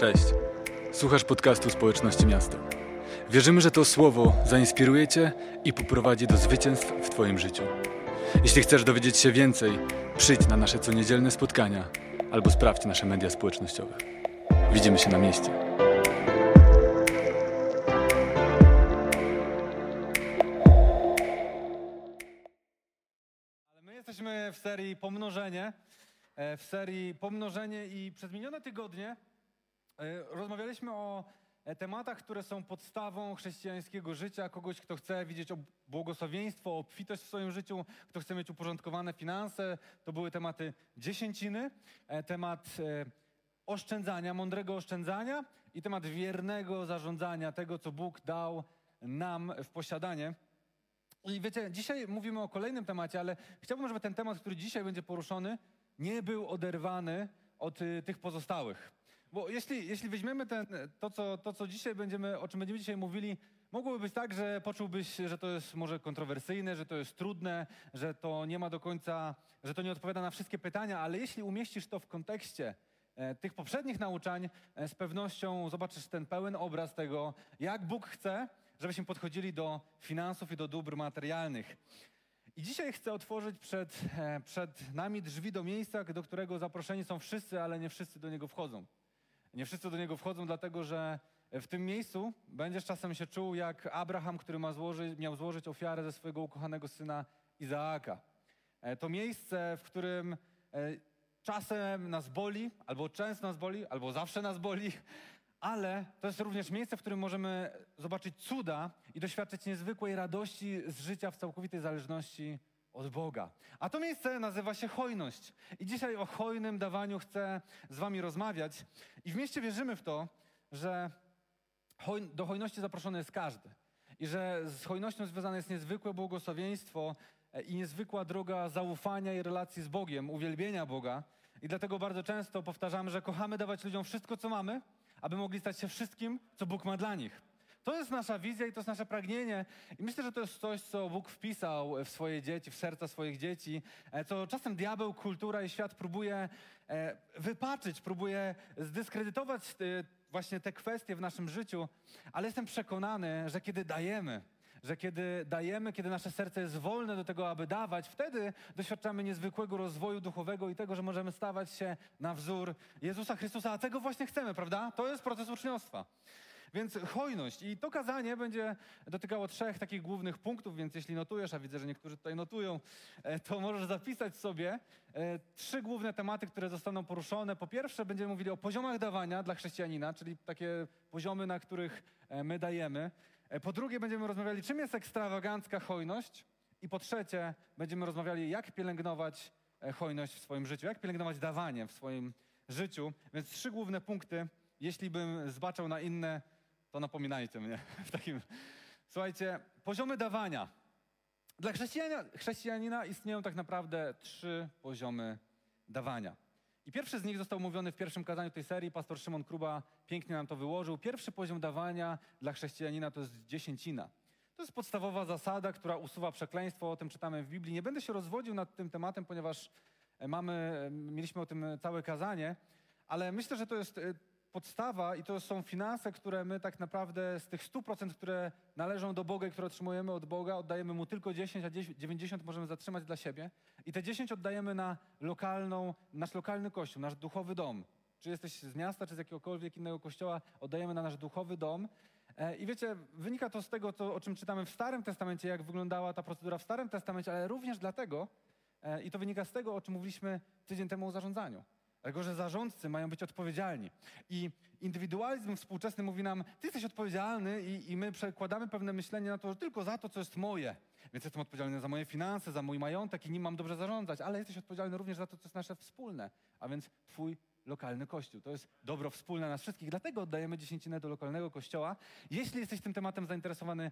Cześć. Słuchasz podcastu Społeczności Miasta. Wierzymy, że to słowo zainspiruje Cię i poprowadzi do zwycięstw w Twoim życiu. Jeśli chcesz dowiedzieć się więcej, przyjdź na nasze coniedzielne spotkania albo sprawdź nasze media społecznościowe. Widzimy się na mieście. Jesteśmy w serii Pomnożenie, e, w serii Pomnożenie i przez minione tygodnie rozmawialiśmy o e, tematach, które są podstawą chrześcijańskiego życia, kogoś, kto chce widzieć błogosławieństwo, obfitość w swoim życiu, kto chce mieć uporządkowane finanse. To były tematy dziesięciny, e, temat e, oszczędzania, mądrego oszczędzania i temat wiernego zarządzania tego, co Bóg dał nam w posiadanie. I wiecie, dzisiaj mówimy o kolejnym temacie, ale chciałbym, żeby ten temat, który dzisiaj będzie poruszony, nie był oderwany od tych pozostałych. Bo jeśli, jeśli weźmiemy ten, to, co, to, co dzisiaj będziemy, o czym będziemy dzisiaj mówili, mogłoby być tak, że poczułbyś, że to jest może kontrowersyjne, że to jest trudne, że to nie ma do końca, że to nie odpowiada na wszystkie pytania, ale jeśli umieścisz to w kontekście e, tych poprzednich nauczań, e, z pewnością zobaczysz ten pełen obraz tego, jak Bóg chce, żebyśmy podchodzili do finansów i do dóbr materialnych. I dzisiaj chcę otworzyć przed, e, przed nami drzwi do miejsca, do którego zaproszeni są wszyscy, ale nie wszyscy do niego wchodzą. Nie wszyscy do niego wchodzą, dlatego że w tym miejscu będziesz czasem się czuł jak Abraham, który ma złożyć, miał złożyć ofiarę ze swojego ukochanego syna Izaaka. E, To miejsce, w którym e, czasem nas boli, albo często nas boli, albo zawsze nas boli, ale to jest również miejsce, w którym możemy zobaczyć cuda i doświadczyć niezwykłej radości z życia w całkowitej zależności od Boga. A to miejsce nazywa się hojność. I dzisiaj o hojnym dawaniu chcę z Wami rozmawiać. I w mieście wierzymy w to, że do hojności zaproszony jest każdy. I że z hojnością związane jest niezwykłe błogosławieństwo e, i niezwykła droga zaufania i relacji z Bogiem, uwielbienia Boga. I dlatego bardzo często powtarzamy, że kochamy dawać ludziom wszystko, co mamy, aby mogli stać się wszystkim, co Bóg ma dla nich. To jest nasza wizja i to jest nasze pragnienie. I myślę, że to jest coś, co Bóg wpisał w swoje dzieci, w serca swoich dzieci, e, co czasem diabeł, kultura i świat próbuje e, wypaczyć, próbuje zdyskredytować e, właśnie te kwestie w naszym życiu, ale jestem przekonany, że kiedy dajemy, że kiedy dajemy, kiedy nasze serce jest wolne do tego, aby dawać, wtedy doświadczamy niezwykłego rozwoju duchowego i tego, że możemy stawać się na wzór Jezusa Chrystusa, a tego właśnie chcemy, prawda? To jest proces uczniostwa. Więc hojność. I to kazanie będzie dotykało trzech takich głównych punktów, więc jeśli notujesz, a widzę, że niektórzy tutaj notują, e, to możesz zapisać sobie e, trzy główne tematy, które zostaną poruszone. Po pierwsze, będziemy mówili o poziomach dawania dla chrześcijanina, czyli takie poziomy, na których e, my dajemy. Po drugie, będziemy rozmawiali, czym jest ekstrawagancka hojność. I po trzecie, będziemy rozmawiali, jak pielęgnować hojność w swoim życiu, jak pielęgnować dawanie w swoim życiu. Więc trzy główne punkty. Jeśli bym zbaczał na inne, to napominajcie mnie. W takim... Słuchajcie, poziomy dawania. Dla chrześcijanina, chrześcijanina istnieją tak naprawdę trzy poziomy dawania. I pierwszy z nich został mówiony w pierwszym kazaniu tej serii. Pastor Szymon Kruba pięknie nam to wyłożył. Pierwszy poziom dawania dla chrześcijanina to jest dziesięcina. To jest podstawowa zasada, która usuwa przekleństwo. O tym czytamy w Biblii. Nie będę się rozwodził nad tym tematem, ponieważ e, mamy, e, mieliśmy o tym całe kazanie, ale myślę, że to jest e, podstawa i to są finanse, które my tak naprawdę z tych 100%, które należą do Boga i które otrzymujemy od Boga, oddajemy Mu tylko 10, a 90 możemy zatrzymać dla siebie. I te 10 oddajemy na lokalną, nasz lokalny kościół, nasz duchowy dom. Czy jesteś z miasta, czy z jakiegokolwiek innego kościoła, oddajemy na nasz duchowy dom. E, I wiecie, wynika to z tego, to, o czym czytamy w Starym Testamencie, jak wyglądała ta procedura w Starym Testamencie, ale również dlatego, e, i to wynika z tego, o czym mówiliśmy tydzień temu o zarządzaniu. Dlatego, że zarządcy mają być odpowiedzialni. I indywidualizm współczesny mówi nam, ty jesteś odpowiedzialny i, i my przekładamy pewne myślenie na to, że tylko za to, co jest moje. Więc jestem odpowiedzialny za moje finanse, za mój majątek i nim mam dobrze zarządzać, ale jesteś odpowiedzialny również za to, co jest nasze wspólne, a więc twój lokalny kościół. To jest dobro wspólne nas wszystkich, dlatego oddajemy dziesięcinę do lokalnego kościoła. Jeśli jesteś tym tematem zainteresowany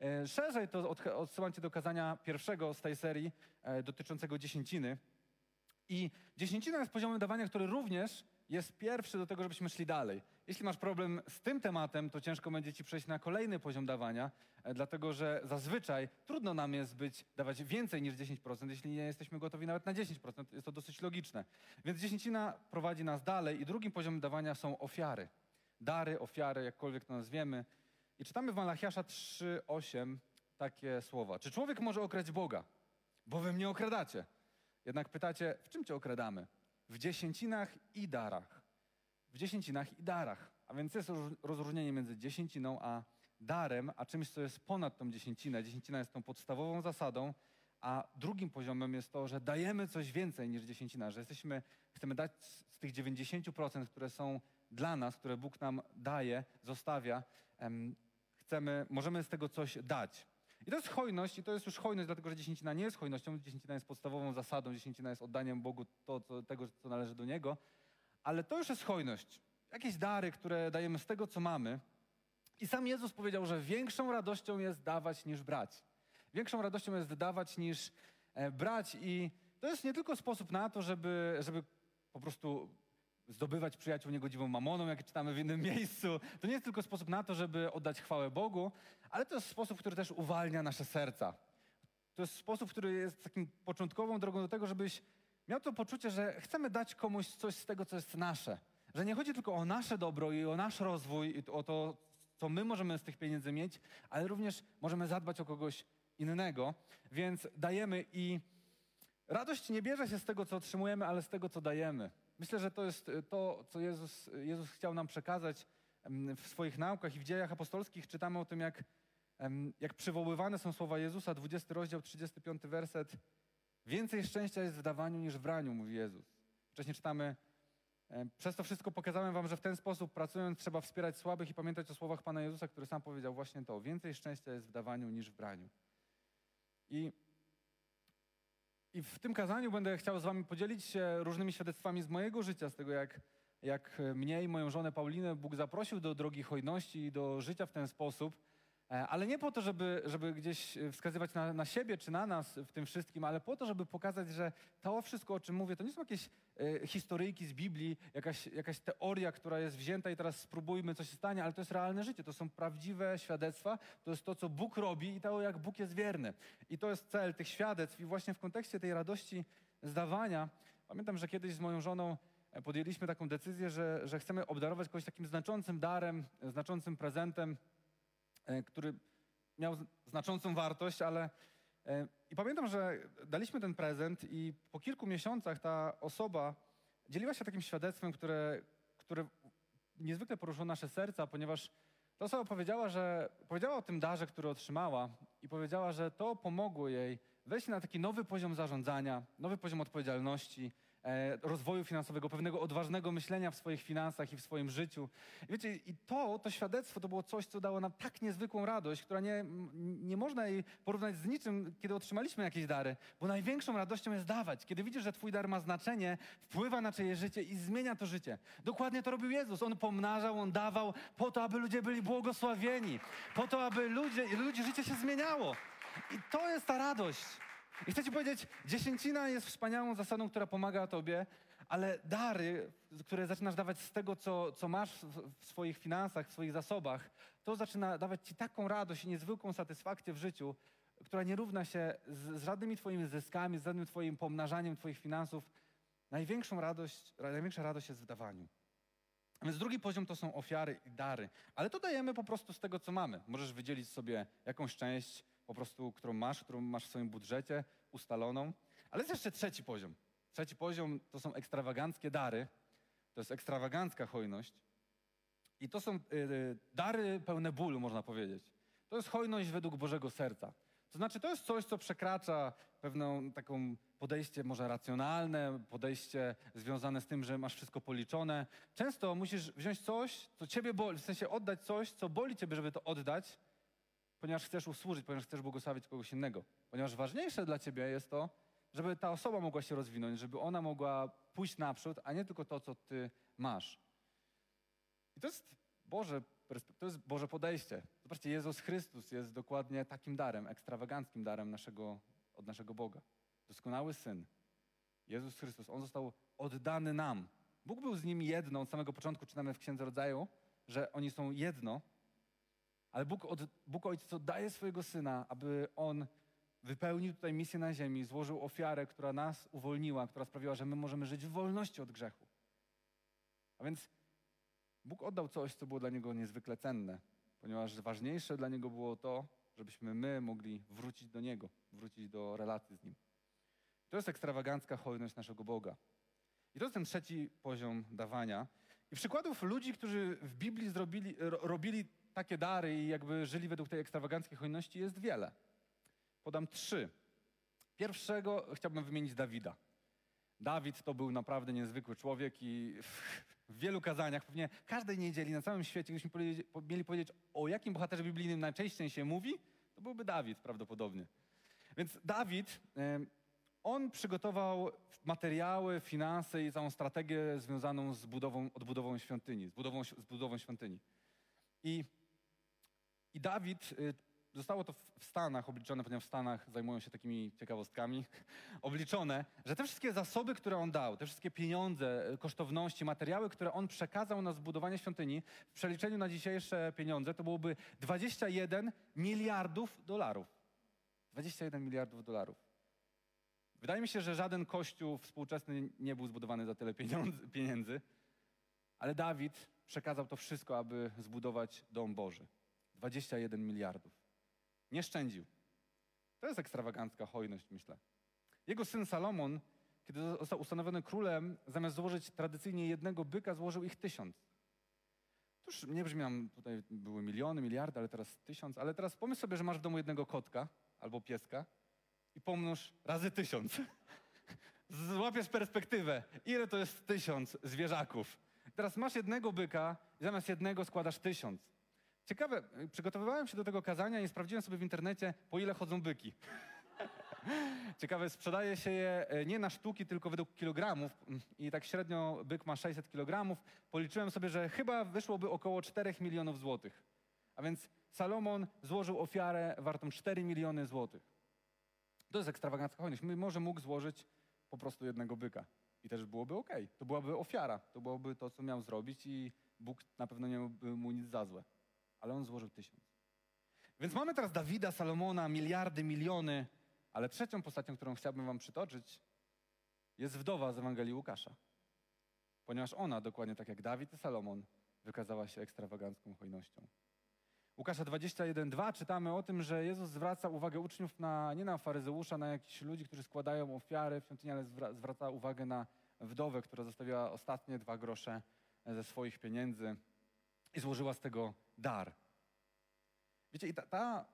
e, szerzej, to od, odsyłam cię do kazania pierwszego z tej serii e, dotyczącego dziesięciny. I dziesięcina jest poziomem dawania, który również jest pierwszy do tego, żebyśmy szli dalej. Jeśli masz problem z tym tematem, to ciężko będzie ci przejść na kolejny poziom dawania, e, dlatego że zazwyczaj trudno nam jest być, dawać więcej niż 10%, jeśli nie jesteśmy gotowi nawet na 10%. Jest to dosyć logiczne. Więc dziesięcina prowadzi nas dalej i drugim poziomem dawania są ofiary. dary, ofiary, jakkolwiek to nazwiemy. I czytamy w Malachiasza 3:8 takie słowa. Czy człowiek może okraść Boga? Bo wy mnie okradacie. Jednak pytacie, w czym cię okradamy? W dziesięcinach i darach. W dziesięcinach i darach. A więc jest rozróżnienie między dziesięciną a darem, a czymś, co jest ponad tą dziesięcinę. Dziesięcina jest tą podstawową zasadą, a drugim poziomem jest to, że dajemy coś więcej niż dziesięcina, że jesteśmy, chcemy dać z tych 90%, które są dla nas, które Bóg nam daje, zostawia, chcemy, możemy z tego coś dać. I to jest hojność, i to jest już hojność, dlatego że dziesięcina nie jest hojnością, dziesięcina jest podstawową zasadą, dziesięcina jest oddaniem Bogu to, co, tego, co należy do Niego, ale to już jest hojność. Jakieś dary, które dajemy z tego, co mamy. I sam Jezus powiedział, że większą radością jest dawać niż brać. Większą radością jest dawać niż e, brać i to jest nie tylko sposób na to, żeby, żeby po prostu zdobywać przyjaciół niegodziwą mamoną, jak czytamy w innym miejscu. To nie jest tylko sposób na to, żeby oddać chwałę Bogu, ale to jest sposób, który też uwalnia nasze serca. To jest sposób, który jest takim początkową drogą do tego, żebyś miał to poczucie, że chcemy dać komuś coś z tego, co jest nasze. Że nie chodzi tylko o nasze dobro i o nasz rozwój i o to, co my możemy z tych pieniędzy mieć, ale również możemy zadbać o kogoś innego. Więc dajemy i radość nie bierze się z tego, co otrzymujemy, ale z tego, co dajemy. Myślę, że to jest e, to, co Jezus, Jezus chciał nam przekazać w swoich naukach i w dziejach apostolskich. Czytamy o tym, jak, jak przywoływane są słowa Jezusa, 20 rozdział, 35 werset. Więcej szczęścia jest w dawaniu niż w braniu, mówi Jezus. Wcześniej czytamy, przez to wszystko pokazałem wam, że w ten sposób pracując trzeba wspierać słabych i pamiętać o słowach Pana Jezusa, który sam powiedział właśnie to. Więcej szczęścia jest w dawaniu niż w braniu. I i w tym kazaniu będę chciał z Wami podzielić się różnymi świadectwami z mojego życia, z tego jak, jak mnie i moją żonę Paulinę Bóg zaprosił do drogi hojności i do życia w ten sposób. E, ale nie po to, żeby, żeby gdzieś e, wskazywać na, na siebie czy na nas w tym wszystkim, ale po to, żeby pokazać, że to wszystko, o czym mówię, to nie są jakieś e, historyjki z Biblii, jakaś, jakaś teoria, która jest wzięta i teraz spróbujmy, co się stanie, ale to jest realne życie, to są prawdziwe świadectwa, to jest to, co Bóg robi i to, jak Bóg jest wierny. I to jest cel tych świadectw i właśnie w kontekście tej radości zdawania, pamiętam, że kiedyś z moją żoną podjęliśmy taką decyzję, że, że chcemy obdarować kogoś takim znaczącym darem, znaczącym prezentem, E, który miał znaczącą wartość, ale e, i pamiętam, że daliśmy ten prezent i po kilku miesiącach ta osoba dzieliła się takim świadectwem, które, które niezwykle poruszyło nasze serca, ponieważ ta osoba powiedziała, że powiedziała o tym darze, który otrzymała i powiedziała, że to pomogło jej wejść na taki nowy poziom zarządzania, nowy poziom odpowiedzialności, E, rozwoju finansowego, pewnego odważnego myślenia w swoich finansach i w swoim życiu. I wiecie, i to, to świadectwo to było coś, co dało nam tak niezwykłą radość, która nie, nie można jej porównać z niczym, kiedy otrzymaliśmy jakieś dary, bo największą radością jest dawać. Kiedy widzisz, że twój dar ma znaczenie, wpływa na czyjeś życie i zmienia to życie. Dokładnie to robił Jezus. On pomnażał, On dawał po to, aby ludzie byli błogosławieni, po to, aby ludzie, ludzi życie się zmieniało. I to jest ta radość. I chcę ci powiedzieć, dziesięcina jest wspaniałą zasadą, która pomaga tobie, ale dary, które zaczynasz dawać z tego, co, co masz w swoich finansach, w swoich zasobach, to zaczyna dawać ci taką radość i niezwykłą satysfakcję w życiu, która nie równa się z, z żadnymi twoimi zyskami, z żadnym twoim pomnażaniem twoich finansów. Największą radość, największa radość jest w dawaniu. Więc drugi poziom to są ofiary i dary. Ale to dajemy po prostu z tego, co mamy. Możesz wydzielić sobie jakąś część, po prostu, którą masz, którą masz w swoim budżecie ustaloną. Ale jest jeszcze trzeci poziom. Trzeci poziom to są ekstrawaganckie dary. To jest ekstrawagancka hojność. I to są yy, dary pełne bólu, można powiedzieć. To jest hojność według Bożego serca. To znaczy, to jest coś, co przekracza pewną taką podejście może racjonalne, podejście związane z tym, że masz wszystko policzone. Często musisz wziąć coś, co ciebie boli, w sensie oddać coś, co boli ciebie, żeby to oddać, ponieważ chcesz usłużyć, ponieważ chcesz błogosławić kogoś innego. Ponieważ ważniejsze dla ciebie jest to, żeby ta osoba mogła się rozwinąć, żeby ona mogła pójść naprzód, a nie tylko to, co ty masz. I to jest Boże, to jest Boże podejście. Zobaczcie, Jezus Chrystus jest dokładnie takim darem, ekstrawaganckim darem naszego, od naszego Boga. Doskonały Syn. Jezus Chrystus, On został oddany nam. Bóg był z nim jedno, od samego początku czytamy w Księdze Rodzaju, że oni są jedno, ale Bóg, od, Bóg Ojciec oddaje swojego Syna, aby On wypełnił tutaj misję na ziemi, złożył ofiarę, która nas uwolniła, która sprawiła, że my możemy żyć w wolności od grzechu. A więc Bóg oddał coś, co było dla niego niezwykle cenne, ponieważ ważniejsze dla niego było to, żebyśmy my mogli wrócić do niego, wrócić do relacji z nim. To jest ekstrawagancka hojność naszego Boga. I to jest ten trzeci poziom dawania. I przykładów ludzi, którzy w Biblii zrobili, robili takie dary i jakby żyli według tej ekstrawaganckiej hojności jest wiele. Podam trzy. Pierwszego chciałbym wymienić Dawida. Dawid to był naprawdę niezwykły człowiek i w wielu kazaniach, pewnie każdej niedzieli na całym świecie, gdybyśmy mieli powiedzieć, o jakim bohaterze biblijnym najczęściej się mówi, to byłby Dawid prawdopodobnie. Więc Dawid, on przygotował materiały, finanse i całą strategię związaną z budową, odbudową świątyni, z budową, z budową świątyni. I, I Dawid y, Zostało to w Stanach obliczone, ponieważ w Stanach zajmują się takimi ciekawostkami, obliczone, że te wszystkie zasoby, które on dał, te wszystkie pieniądze, kosztowności, materiały, które on przekazał na zbudowanie świątyni, w przeliczeniu na dzisiejsze pieniądze to byłoby 21 miliardów dolarów. 21 miliardów dolarów. Wydaje mi się, że żaden kościół współczesny nie był zbudowany za tyle pieniędzy, ale Dawid przekazał to wszystko, aby zbudować dom Boży. 21 miliardów. Nie szczędził. To jest ekstrawagancka hojność, myślę. Jego syn Salomon, kiedy został ustanowiony królem, zamiast złożyć tradycyjnie jednego byka, złożył ich tysiąc. Tuż nie brzmiam, tutaj były miliony, miliardy, ale teraz tysiąc. Ale teraz pomyśl sobie, że masz w domu jednego kotka albo pieska i pomnóż razy tysiąc. Złapiesz perspektywę. Ile to jest tysiąc zwierzaków? Teraz masz jednego byka i zamiast jednego składasz tysiąc. Ciekawe, przygotowywałem się do tego kazania i sprawdziłem sobie w internecie, po ile chodzą byki. Ciekawe, sprzedaje się je e, nie na sztuki, tylko według kilogramów i tak średnio byk ma 600 kilogramów. Policzyłem sobie, że chyba wyszłoby około 4 milionów złotych. A więc Salomon złożył ofiarę wartą 4 miliony złotych. To jest ekstrawagancka hojność. Może mógł złożyć po prostu jednego byka i też byłoby ok. To byłaby ofiara, to byłoby to, co miał zrobić i Bóg na pewno nie miałby mu nic za złe ale on złożył tysiąc. Więc mamy teraz Dawida, Salomona, miliardy, miliony, ale trzecią postacią, którą chciałbym wam przytoczyć, jest wdowa z Ewangelii Łukasza. Ponieważ ona, dokładnie tak jak Dawid i Salomon, wykazała się ekstrawagancką hojnością. Łukasza 21:2 czytamy o tym, że Jezus zwraca uwagę uczniów na, nie na faryzeusza, na jakichś ludzi, którzy składają ofiary w świątyni, ale zwraca uwagę na wdowę, która zostawiła ostatnie dwa grosze ze swoich pieniędzy i złożyła z tego dar. Wiecie, i ta, ta,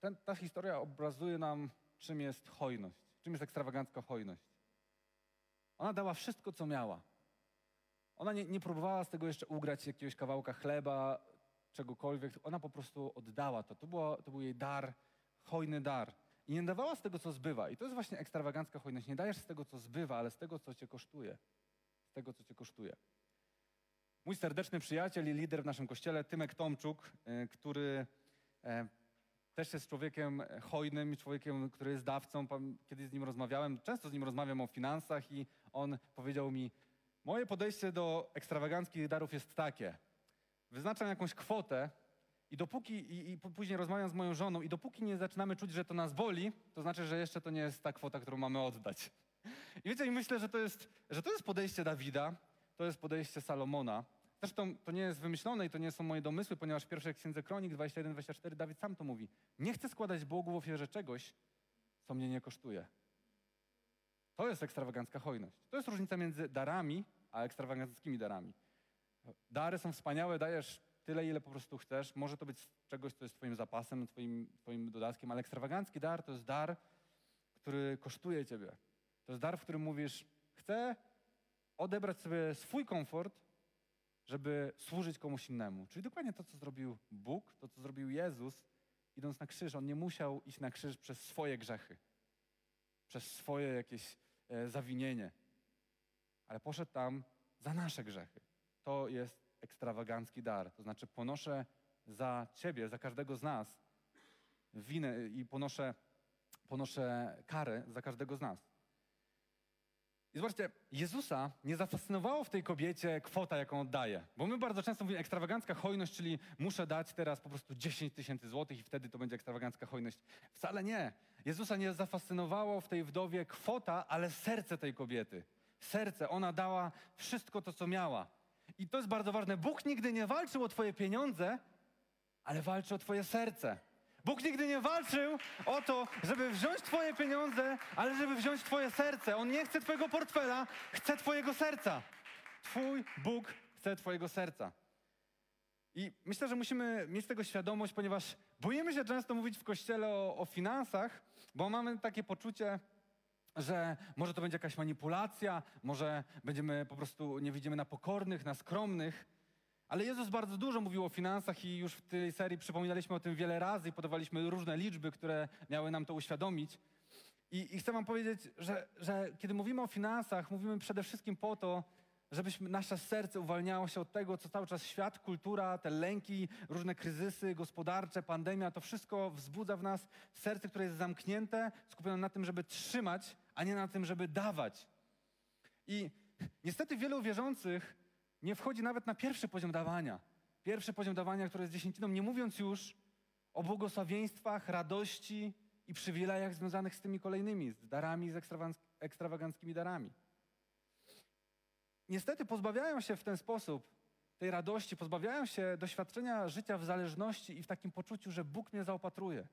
ten, ta historia obrazuje nam, czym jest hojność, czym jest ekstrawagancka hojność. Ona dała wszystko, co miała. Ona nie, nie próbowała z tego jeszcze ugrać jakiegoś kawałka chleba, czegokolwiek. Ona po prostu oddała to. To, było, to był jej dar, hojny dar. I nie dawała z tego, co zbywa. I to jest właśnie ekstrawagancka hojność. Nie dajesz z tego, co zbywa, ale z tego, co cię kosztuje. Z tego, co cię kosztuje. Mój serdeczny przyjaciel i lider w naszym kościele, Tymek Tomczuk, e, który e, też jest człowiekiem hojnym, człowiekiem, który jest dawcą. Kiedyś z nim rozmawiałem, często z nim rozmawiam o finansach i on powiedział mi, moje podejście do ekstrawaganckich darów jest takie. Wyznaczam jakąś kwotę i dopóki, i, i później rozmawiam z moją żoną i dopóki nie zaczynamy czuć, że to nas boli, to znaczy, że jeszcze to nie jest ta kwota, którą mamy oddać. I wiecie, i myślę, że to jest, że to jest podejście Dawida, to jest podejście Salomona. Zresztą to nie jest wymyślone i to nie są moje domysły, ponieważ w pierwszej księdze Kronik 21-24 Dawid sam to mówi. Nie chcę składać Bogu w ofierze czegoś, co mnie nie kosztuje. To jest ekstrawagancka hojność. To jest różnica między darami a ekstrawaganckimi darami. Dary są wspaniałe, dajesz tyle, ile po prostu chcesz. Może to być czegoś, co jest twoim zapasem, twoim, twoim dodatkiem, ale ekstrawagancki dar to jest dar, który kosztuje ciebie. To jest dar, w którym mówisz, chcę odebrać sobie swój komfort, żeby służyć komuś innemu. Czyli dokładnie to, co zrobił Bóg, to, co zrobił Jezus, idąc na krzyż. On nie musiał iść na krzyż przez swoje grzechy, przez swoje jakieś e, zawinienie, ale poszedł tam za nasze grzechy. To jest ekstrawagancki dar. To znaczy, ponoszę za ciebie, za każdego z nas winę i ponoszę, ponoszę karę za każdego z nas. I zobaczcie, Jezusa nie zafascynowało w tej kobiecie kwota, jaką oddaje. Bo my bardzo często mówimy ekstrawagancka hojność, czyli muszę dać teraz po prostu 10 tysięcy złotych i wtedy to będzie ekstrawagancka hojność. Wcale nie. Jezusa nie zafascynowało w tej wdowie kwota, ale serce tej kobiety. Serce. Ona dała wszystko to, co miała. I to jest bardzo ważne. Bóg nigdy nie walczył o Twoje pieniądze, ale walczy o Twoje serce. Bóg nigdy nie walczył o to, żeby wziąć Twoje pieniądze, ale żeby wziąć Twoje serce. On nie chce Twojego portfela, chce Twojego serca. Twój Bóg chce Twojego serca. I myślę, że musimy mieć tego świadomość, ponieważ boimy się często mówić w kościele o, o finansach, bo mamy takie poczucie, że może to będzie jakaś manipulacja, może będziemy po prostu nie widzimy na pokornych, na skromnych. Ale Jezus bardzo dużo mówił o finansach i już w tej serii przypominaliśmy o tym wiele razy i podawaliśmy różne liczby, które miały nam to uświadomić. I, i chcę wam powiedzieć, że, że kiedy mówimy o finansach, mówimy przede wszystkim po to, żebyśmy nasze serce uwalniało się od tego, co cały czas świat, kultura, te lęki, różne kryzysy gospodarcze, pandemia, to wszystko wzbudza w nas serce, które jest zamknięte, skupione na tym, żeby trzymać, a nie na tym, żeby dawać. I niestety wielu wierzących nie wchodzi nawet na pierwszy poziom dawania. Pierwszy poziom dawania, który jest dziesięciną, nie mówiąc już o błogosławieństwach, radości i przywilejach związanych z tymi kolejnymi, z darami, z ekstrawaganckimi darami. Niestety pozbawiają się w ten sposób tej radości, pozbawiają się doświadczenia życia w zależności i w takim poczuciu, że Bóg mnie zaopatruje.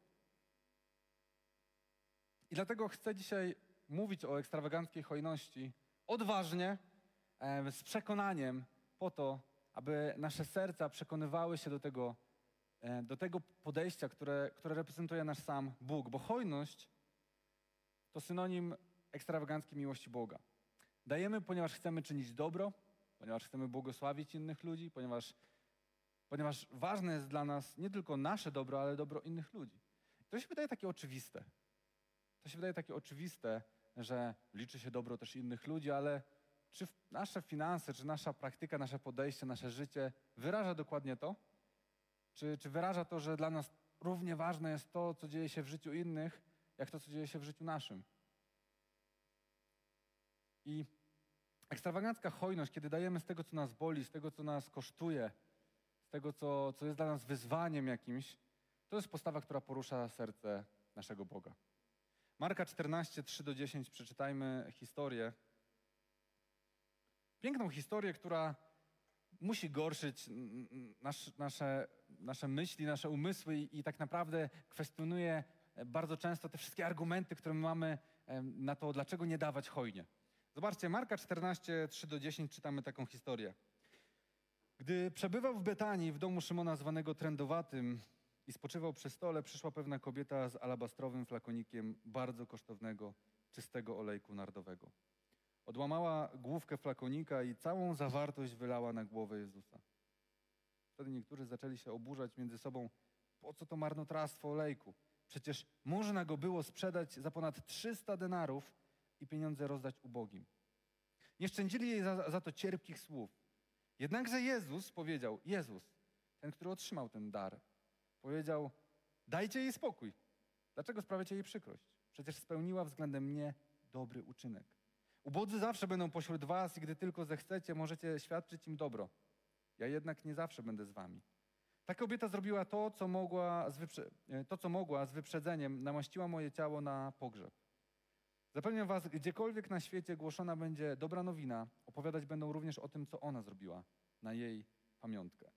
I dlatego chcę dzisiaj mówić o ekstrawaganckiej hojności odważnie, z przekonaniem, po to, aby nasze serca przekonywały się do tego, e, do tego podejścia, które, które reprezentuje nasz sam Bóg. Bo hojność to synonim ekstrawaganckiej miłości Boga. Dajemy, ponieważ chcemy czynić dobro, ponieważ chcemy błogosławić innych ludzi, ponieważ, ponieważ ważne jest dla nas nie tylko nasze dobro, ale dobro innych ludzi. To się wydaje takie oczywiste. To się wydaje takie oczywiste, że liczy się dobro też innych ludzi, ale czy nasze finanse, czy nasza praktyka, nasze podejście, nasze życie wyraża dokładnie to? Czy, czy wyraża to, że dla nas równie ważne jest to, co dzieje się w życiu innych, jak to, co dzieje się w życiu naszym? I ekstrawagancka hojność, kiedy dajemy z tego, co nas boli, z tego, co nas kosztuje, z tego, co, co jest dla nas wyzwaniem jakimś, to jest postawa, która porusza serce naszego Boga. Marka 14, 3-10, przeczytajmy historię Piękną historię, która musi gorszyć nasz, nasze, nasze myśli, nasze umysły i, i tak naprawdę kwestionuje e, bardzo często te wszystkie argumenty, które mamy na to, dlaczego nie dawać hojnie. Zobaczcie, Marka 14, 3-10 czytamy taką historię. Gdy przebywał w Betanii, w domu Szymona zwanego Trędowatym i spoczywał przy stole, przyszła pewna kobieta z alabastrowym flakonikiem bardzo kosztownego, czystego olejku nardowego. Odłamała główkę flakonika i całą zawartość wylała na głowę Jezusa. Wtedy niektórzy zaczęli się oburzać między sobą, po co to marnotrawstwo olejku? Przecież można go było sprzedać za ponad 300 denarów i pieniądze rozdać ubogim. Nie szczędzili jej za, za to cierpkich słów. Jednakże Jezus powiedział, Jezus, ten, który otrzymał ten dar, powiedział, dajcie jej spokój. Dlaczego sprawiacie jej przykrość? Przecież spełniła względem mnie dobry uczynek. Ubodzy zawsze będą pośród was i gdy tylko zechcecie, możecie świadczyć im dobro. Ja jednak nie zawsze będę z wami. Ta kobieta zrobiła to, co mogła z, wyprze- e, to, co mogła z wyprzedzeniem, namaściła moje ciało na pogrzeb. Zapewniam was, gdziekolwiek na świecie głoszona będzie dobra nowina, opowiadać będą również o tym, co ona zrobiła na jej pamiątkę.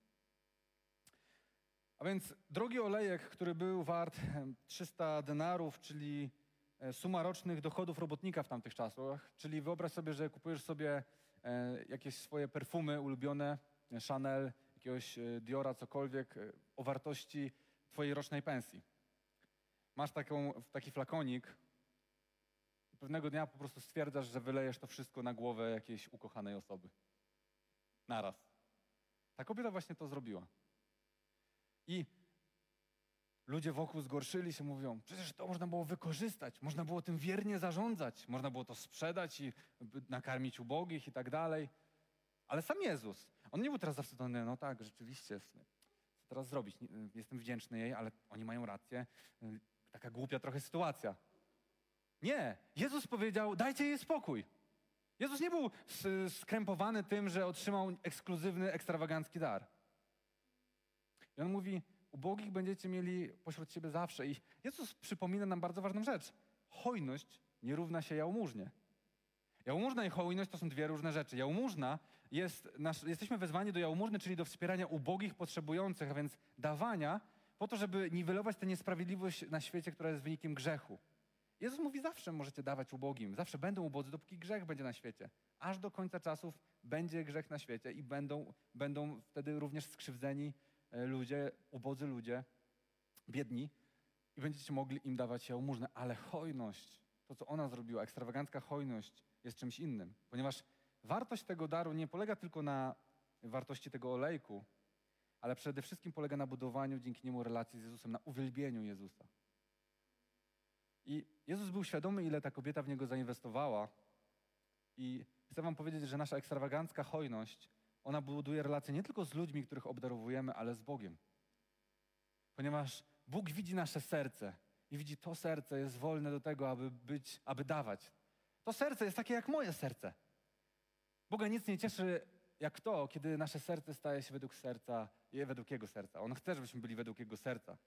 A więc drogi olejek, który był wart 300 denarów, czyli suma rocznych dochodów robotnika w tamtych czasach. Czyli wyobraź sobie, że kupujesz sobie e, jakieś swoje perfumy ulubione, e, Chanel, jakiegoś Diora, cokolwiek, o wartości twojej rocznej pensji. Masz taką, taki flakonik, pewnego dnia po prostu stwierdzasz, że wylejesz to wszystko na głowę jakiejś ukochanej osoby. Naraz. Ta kobieta właśnie to zrobiła. I Ludzie wokół zgorszyli się, mówią, przecież to można było wykorzystać, można było tym wiernie zarządzać, można było to sprzedać i nakarmić ubogich i tak dalej. Ale sam Jezus, on nie był teraz zawstydzony, no tak, rzeczywiście, co teraz zrobić? Jestem wdzięczny jej, ale oni mają rację. Taka głupia trochę sytuacja. Nie, Jezus powiedział, dajcie jej spokój. Jezus nie był skrępowany tym, że otrzymał ekskluzywny, ekstrawagancki dar. I on mówi, ubogich będziecie mieli pośród siebie zawsze. I Jezus przypomina nam bardzo ważną rzecz. Hojność nie równa się jałmużnie. Jałmużna i hojność to są dwie różne rzeczy. Jałmużna jest nasz, jesteśmy wezwani do jałmużny, czyli do wspierania ubogich, potrzebujących, a więc dawania po to, żeby niwelować tę niesprawiedliwość na świecie, która jest wynikiem grzechu. Jezus mówi, zawsze możecie dawać ubogim, zawsze będą ubodzy, dopóki grzech będzie na świecie. Aż do końca czasów będzie grzech na świecie i będą, będą wtedy również skrzywdzeni ludzie, ubodzy ludzie, biedni i będziecie mogli im dawać jałmużnę. Ale hojność, to co ona zrobiła, ekstrawagancka hojność jest czymś innym, ponieważ wartość tego daru nie polega tylko na wartości tego olejku, ale przede wszystkim polega na budowaniu dzięki niemu relacji z Jezusem, na uwielbieniu Jezusa. I Jezus był świadomy, ile ta kobieta w niego zainwestowała. I chcę Wam powiedzieć, że nasza ekstrawagancka hojność, ona buduje relacje nie tylko z ludźmi, których obdarowujemy, ale z Bogiem. Ponieważ Bóg widzi nasze serce i widzi to serce jest wolne do tego, aby być, aby dawać. To serce jest takie jak moje serce. Boga nic nie cieszy jak to, kiedy nasze serce staje się według serca, według Jego serca. On chce, żebyśmy byli według Jego serca.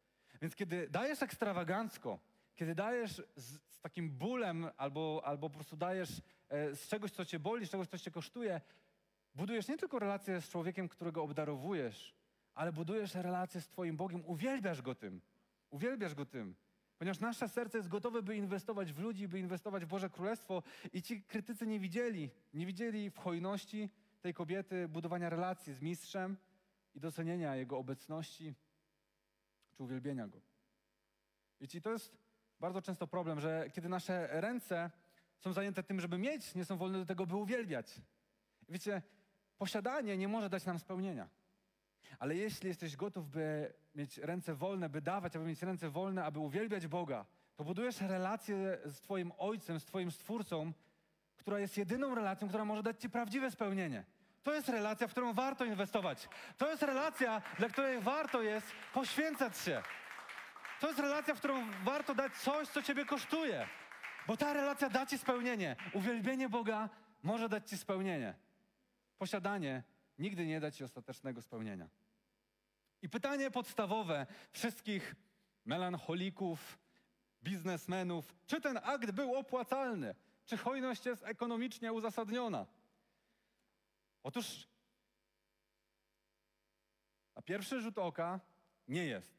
Więc kiedy dajesz ekstrawagancko, kiedy dajesz z, z takim bólem albo, albo po prostu dajesz e, z czegoś, co cię boli, z czegoś, co cię kosztuje, budujesz nie tylko relację z człowiekiem, którego obdarowujesz, ale budujesz relację z Twoim Bogiem, uwielbiasz Go tym. Uwielbiasz Go tym. Ponieważ nasze serce jest gotowe, by inwestować w ludzi, by inwestować w Boże Królestwo i ci krytycy nie widzieli, nie widzieli w hojności tej kobiety budowania relacji z mistrzem i docenienia Jego obecności czy uwielbienia Go. Wiecie, to jest bardzo często problem, że kiedy nasze ręce są zajęte tym, żeby mieć, nie są wolne do tego, by uwielbiać. Wiecie, posiadanie nie może dać nam spełnienia. Ale jeśli jesteś gotów, by mieć ręce wolne, by dawać, aby mieć ręce wolne, aby uwielbiać Boga, to budujesz relację z Twoim Ojcem, z Twoim Stwórcą, która jest jedyną relacją, która może dać Ci prawdziwe spełnienie. To jest relacja, w którą warto inwestować. To jest relacja, dla której warto jest poświęcać się. To jest relacja, w którą warto dać coś, co Ciebie kosztuje. Bo ta relacja da Ci spełnienie. Uwielbienie Boga może dać Ci spełnienie. Posiadanie nigdy nie da Ci ostatecznego spełnienia. I pytanie podstawowe wszystkich melancholików, biznesmenów, czy ten akt był opłacalny? Czy hojność jest ekonomicznie uzasadniona? Otóż na pierwszy rzut oka nie jest.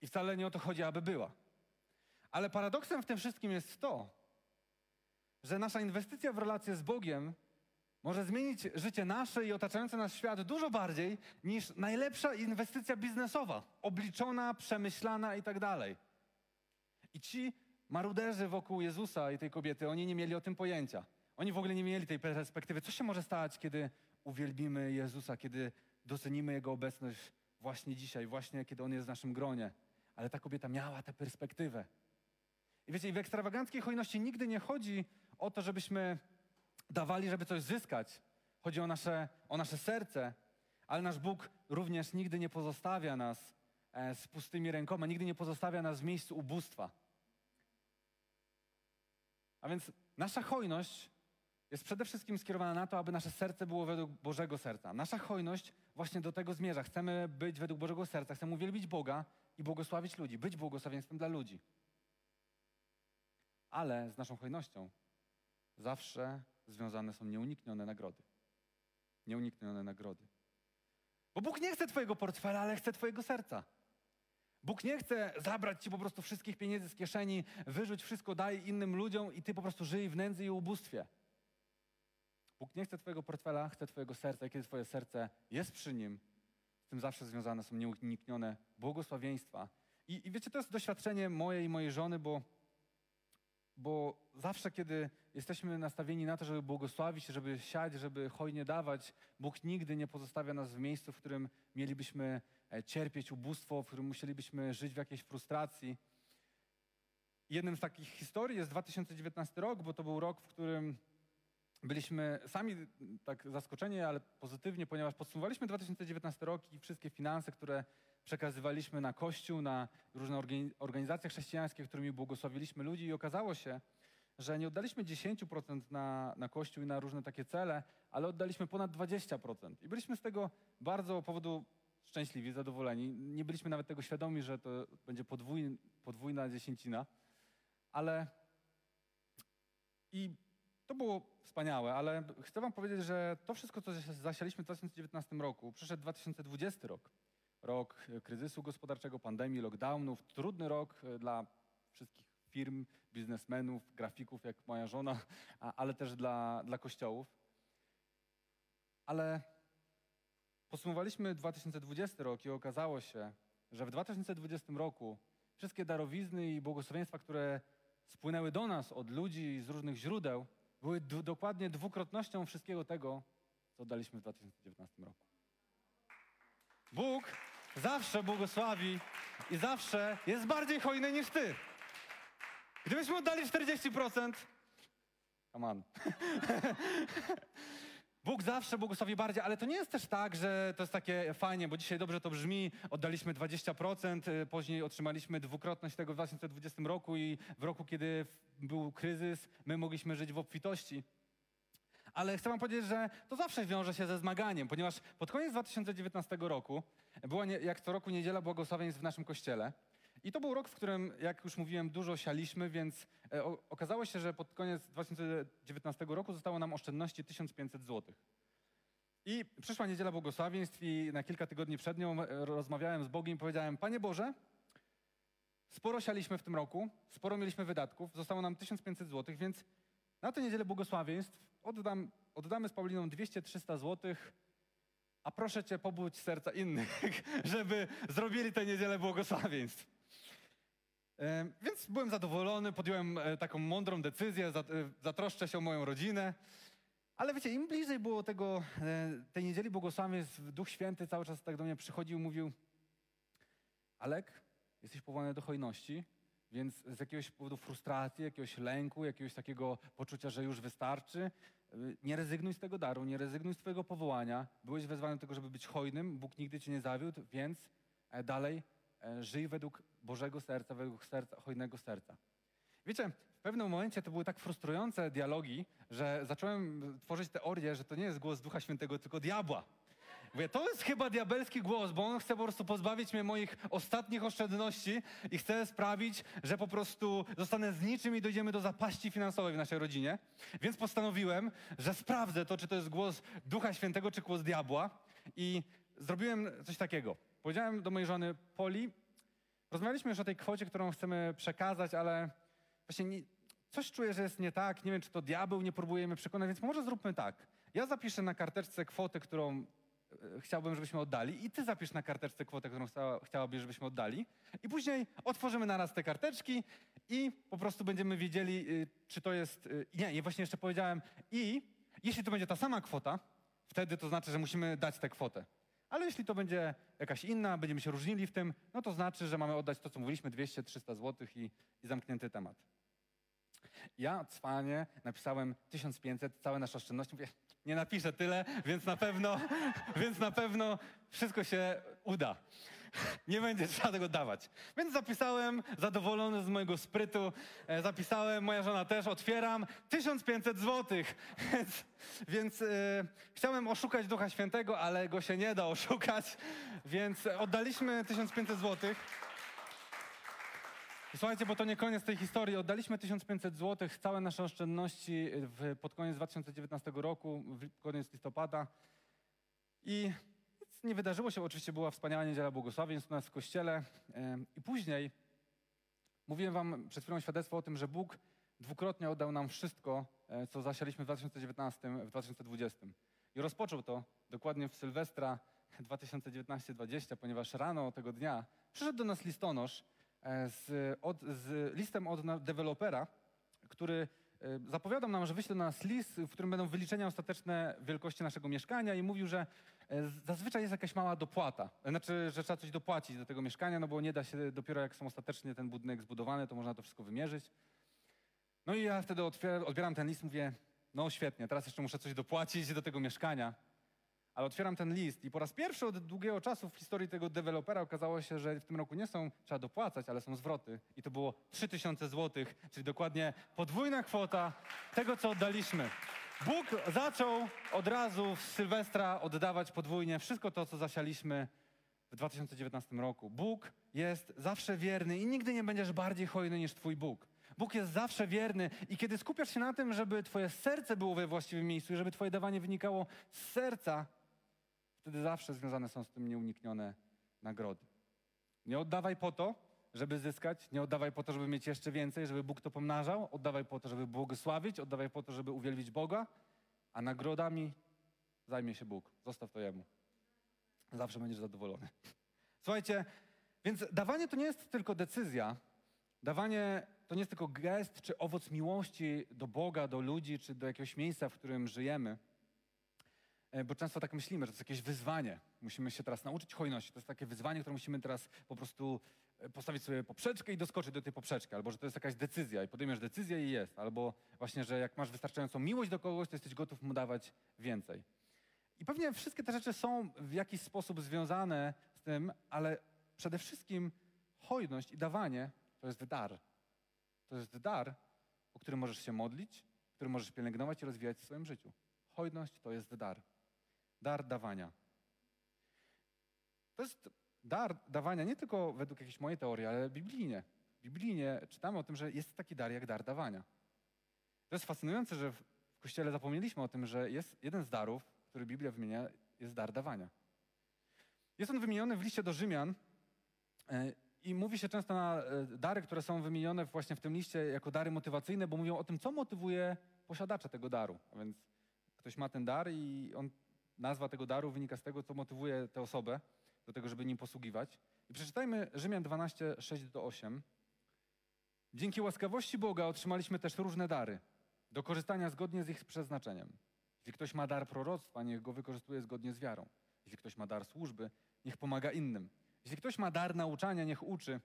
I wcale nie o to chodzi, aby była. Ale paradoksem w tym wszystkim jest to, że nasza inwestycja w relację z Bogiem może zmienić życie nasze i otaczający nas świat dużo bardziej niż najlepsza inwestycja biznesowa, obliczona, przemyślana i tak dalej. I ci maruderzy wokół Jezusa i tej kobiety, oni nie mieli o tym pojęcia. Oni w ogóle nie mieli tej perspektywy. Co się może stać, kiedy uwielbimy Jezusa, kiedy docenimy Jego obecność właśnie dzisiaj, właśnie kiedy On jest w naszym gronie. Ale ta kobieta miała tę perspektywę. I wiecie, w ekstrawaganckiej hojności nigdy nie chodzi o to, żebyśmy dawali, żeby coś zyskać. Chodzi o nasze, o nasze serce, ale nasz Bóg również nigdy nie pozostawia nas e, z pustymi rękoma, nigdy nie pozostawia nas w miejscu ubóstwa. A więc nasza hojność jest przede wszystkim skierowana na to, aby nasze serce było według Bożego serca. Nasza hojność właśnie do tego zmierza. Chcemy być według Bożego serca, chcemy uwielbić Boga i błogosławić ludzi, być błogosławieństwem dla ludzi. Ale z naszą hojnością zawsze związane są nieuniknione nagrody. Nieuniknione nagrody. Bo Bóg nie chce Twojego portfela, ale chce Twojego serca. Bóg nie chce zabrać Ci po prostu wszystkich pieniędzy z kieszeni, wyrzuć wszystko, daj innym ludziom i Ty po prostu żyj w nędzy i ubóstwie. Bóg nie chce Twojego portfela, chce Twojego serca i kiedy Twoje serce jest przy Nim, z tym zawsze związane są nieuniknione błogosławieństwa. I, i wiecie, to jest doświadczenie moje i mojej żony, bo, bo zawsze, kiedy jesteśmy nastawieni na to, żeby błogosławić, żeby siać, żeby hojnie dawać, Bóg nigdy nie pozostawia nas w miejscu, w którym mielibyśmy e, cierpieć ubóstwo, w którym musielibyśmy żyć w jakiejś frustracji. Jednym z takich historii jest 2019 rok, bo to był rok, w którym byliśmy sami tak zaskoczeni, ale pozytywnie, ponieważ podsumowaliśmy 2019 rok i wszystkie finanse, które przekazywaliśmy na Kościół, na różne organizacje chrześcijańskie, którymi błogosławiliśmy ludzi i okazało się, że nie oddaliśmy 10% na, na Kościół i na różne takie cele, ale oddaliśmy ponad 20%. I byliśmy z tego bardzo powodu szczęśliwi, zadowoleni. Nie byliśmy nawet tego świadomi, że to będzie podwójna dziesięcina, ale i to było wspaniałe, ale chcę wam powiedzieć, że to wszystko, co zasialiśmy w 2019 roku, przyszedł 2020 rok. Rok kryzysu gospodarczego, pandemii, lockdownów, trudny rok e, dla wszystkich firm, biznesmenów, grafików, jak moja żona, ale też dla, dla kościołów. Ale podsumowaliśmy 2020 rok i okazało się, że w 2020 roku wszystkie darowizny i błogosławieństwa, które spłynęły do nas od ludzi z różnych źródeł, były dokładnie dwukrotnością wszystkiego tego, co daliśmy w 2019 roku. Bóg zawsze błogosławi i zawsze jest bardziej hojny niż ty. Gdybyśmy oddali 40%, come on. Bóg zawsze błogosławi bardziej, ale to nie jest też tak, że to jest takie fajnie, bo dzisiaj dobrze to brzmi, oddaliśmy 20%, y, później otrzymaliśmy dwukrotność tego w 2020 roku i w roku, kiedy był kryzys, my mogliśmy żyć w obfitości. Ale chcę wam powiedzieć, że to zawsze wiąże się ze zmaganiem, ponieważ pod koniec 2019 roku była nie, jak co roku niedziela błogosławieństw w naszym kościele. I to był rok, w którym, jak już mówiłem, dużo sialiśmy, więc e, okazało się, że pod koniec 2019 roku zostało nam oszczędności 1500 zł. I przyszła niedziela błogosławieństw i na kilka tygodni przed nią e, rozmawiałem z Bogiem i powiedziałem, Panie Boże, sporo sialiśmy w tym roku, sporo mieliśmy wydatków, zostało nam 1500 zł, więc na tę niedzielę błogosławieństw oddam, oddamy z Pauliną 200-300 zł, a proszę Cię, pobudź serca innych, żeby zrobili tę niedzielę błogosławieństw. Więc byłem zadowolony, podjąłem e, taką mądrą decyzję, e, zatroszczę się o moją rodzinę. Ale wiecie, im bliżej było tego, e, tej niedzieli błogosławieństw, Duch Święty cały czas tak do mnie przychodził, mówił Alek, jesteś powołany do hojności, więc z jakiegoś powodu frustracji, jakiegoś lęku, jakiegoś takiego poczucia, że już wystarczy, nie rezygnuj z tego daru, nie rezygnuj z twojego powołania. Byłeś wezwany do tego, żeby być hojnym, Bóg nigdy cię nie zawiódł, więc dalej żyj według Bożego serca, według serca, hojnego serca. Wiecie, w pewnym momencie to były tak frustrujące dialogi, że zacząłem tworzyć teorię, że to nie jest głos Ducha Świętego, tylko diabła. Mówię, to jest chyba diabelski głos, bo on chce po prostu pozbawić mnie moich ostatnich oszczędności i chce sprawić, że po prostu zostanę z niczym i dojdziemy do zapaści finansowej w naszej rodzinie. Więc postanowiłem, że sprawdzę to, czy to jest głos Ducha Świętego, czy głos diabła. I zrobiłem coś takiego. Powiedziałem do mojej żony Poli, Rozmawialiśmy już o tej kwocie, którą chcemy przekazać, ale właśnie nie, coś czuję, że jest nie tak. Nie wiem, czy to diabeł nie próbujemy przekonać, więc może zróbmy tak. Ja zapiszę na karteczce kwotę, którą e, chciałbym, żebyśmy oddali i ty zapisz na karteczce kwotę, którą chciała, chciałabyś, żebyśmy oddali. I później otworzymy naraz te karteczki i po prostu będziemy wiedzieli, y, czy to jest... Y, nie, nie, właśnie jeszcze powiedziałem i jeśli to będzie ta sama kwota, wtedy to znaczy, że musimy dać tę kwotę. Ale jeśli to będzie jakaś inna, będziemy się różnili w tym, no to znaczy, że mamy oddać to, co mówiliśmy, 200-300 zł i, i zamknięty temat. Ja cwanie napisałem 1500, całe nasze oszczędności. Mówię, nie napiszę tyle, więc na pewno, więc na pewno wszystko się uda. Nie będzie trzeba tego dawać. Więc zapisałem, zadowolony z mojego sprytu, e, zapisałem, moja żona też, otwieram 1500 złotych. Więc, więc e, chciałem oszukać Ducha Świętego, ale go się nie da oszukać, więc oddaliśmy 1500 złotych. Słuchajcie, bo to nie koniec tej historii. Oddaliśmy 1500 zł, całe nasze oszczędności w, pod koniec 2019 roku, w koniec listopada. I nic nie wydarzyło się. Oczywiście była wspaniała niedziela błogosławieństw u nas w kościele. I później mówiłem wam przed chwilą świadectwo o tym, że Bóg dwukrotnie oddał nam wszystko, e, co zasialiśmy w 2019, w 2020. I rozpoczął to dokładnie w Sylwestra 2019-2020, ponieważ rano tego dnia przyszedł do nas listonosz, E, z, od, z listem od dewelopera, który e, zapowiadał nam, że wyśle do nas list, w którym będą wyliczenia ostateczne wielkości naszego mieszkania i mówił, że zazwyczaj jest jakaś mała dopłata. Znaczy, że trzeba coś dopłacić do tego mieszkania, no bo nie da się dopiero jak są ostatecznie ten budynek zbudowany, to można to wszystko wymierzyć. No i ja wtedy odbieram ten list, mówię, no świetnie, teraz jeszcze muszę coś dopłacić do tego mieszkania. Ale otwieram ten list i po raz pierwszy od długiego czasu w historii tego dewelopera okazało się, że w tym roku nie są, trzeba dopłacać, ale są zwroty. I to było 3000 zł, czyli dokładnie podwójna kwota tego, co oddaliśmy. Bóg zaczął od razu w Sylwestra oddawać podwójnie wszystko to, co zasialiśmy w 2019 roku. Bóg jest zawsze wierny i nigdy nie będziesz bardziej hojny niż Twój Bóg. Bóg jest zawsze wierny i kiedy skupiasz się na tym, żeby twoje serce było we właściwym miejscu i żeby twoje dawanie wynikało z serca, wtedy zawsze związane są z tym nieuniknione nagrody. Nie oddawaj po to, żeby zyskać, nie oddawaj po to, żeby mieć jeszcze więcej, żeby Bóg to pomnażał, oddawaj po to, żeby błogosławić, oddawaj po to, żeby uwielbić Boga, a nagrodami zajmie się Bóg. Zostaw to Jemu. Zawsze będziesz zadowolony. Słuchajcie, więc dawanie to nie jest tylko decyzja. Dawanie to nie jest tylko gest czy owoc miłości do Boga, do ludzi, czy do jakiegoś miejsca, w którym żyjemy. E, bo często tak myślimy, że to jest jakieś wyzwanie. Musimy się teraz nauczyć hojności. To jest takie wyzwanie, które musimy teraz po prostu postawić sobie poprzeczkę i doskoczyć do tej poprzeczki. Albo że to jest jakaś decyzja i podejmiesz decyzję i jest. Albo właśnie, że jak masz wystarczającą miłość do kogoś, to jesteś gotów mu dawać więcej. I pewnie wszystkie te rzeczy są w jakiś sposób związane z tym, ale przede wszystkim hojność i dawanie to jest dar. To jest dar, o którym możesz się modlić, który możesz pielęgnować i rozwijać w swoim życiu. Hojność to jest dar. Dar dawania. To jest dar dawania nie tylko według jakiejś mojej teorii, ale biblijnie. Biblijnie czytamy o tym, że jest taki dar jak dar dawania. To jest fascynujące, że w Kościele zapomnieliśmy o tym, że jest jeden z darów, który Biblia wymienia, jest dar dawania. Jest on wymieniony w liście do Rzymian e, i mówi się często na e, dary, które są wymienione właśnie w tym liście jako dary motywacyjne, bo mówią o tym, co motywuje posiadacza tego daru. A więc ktoś ma ten dar i on, nazwa tego daru wynika z tego, co motywuje tę osobę do tego, żeby nim posługiwać. I przeczytajmy Rzymian 12, 6 do 8. Dzięki łaskawości Boga otrzymaliśmy też różne dary do korzystania zgodnie z ich przeznaczeniem. Jeśli ktoś ma dar proroctwa, niech go wykorzystuje zgodnie z wiarą. Jeśli ktoś ma dar służby, niech pomaga innym. Jeśli ktoś ma dar nauczania, niech uczy.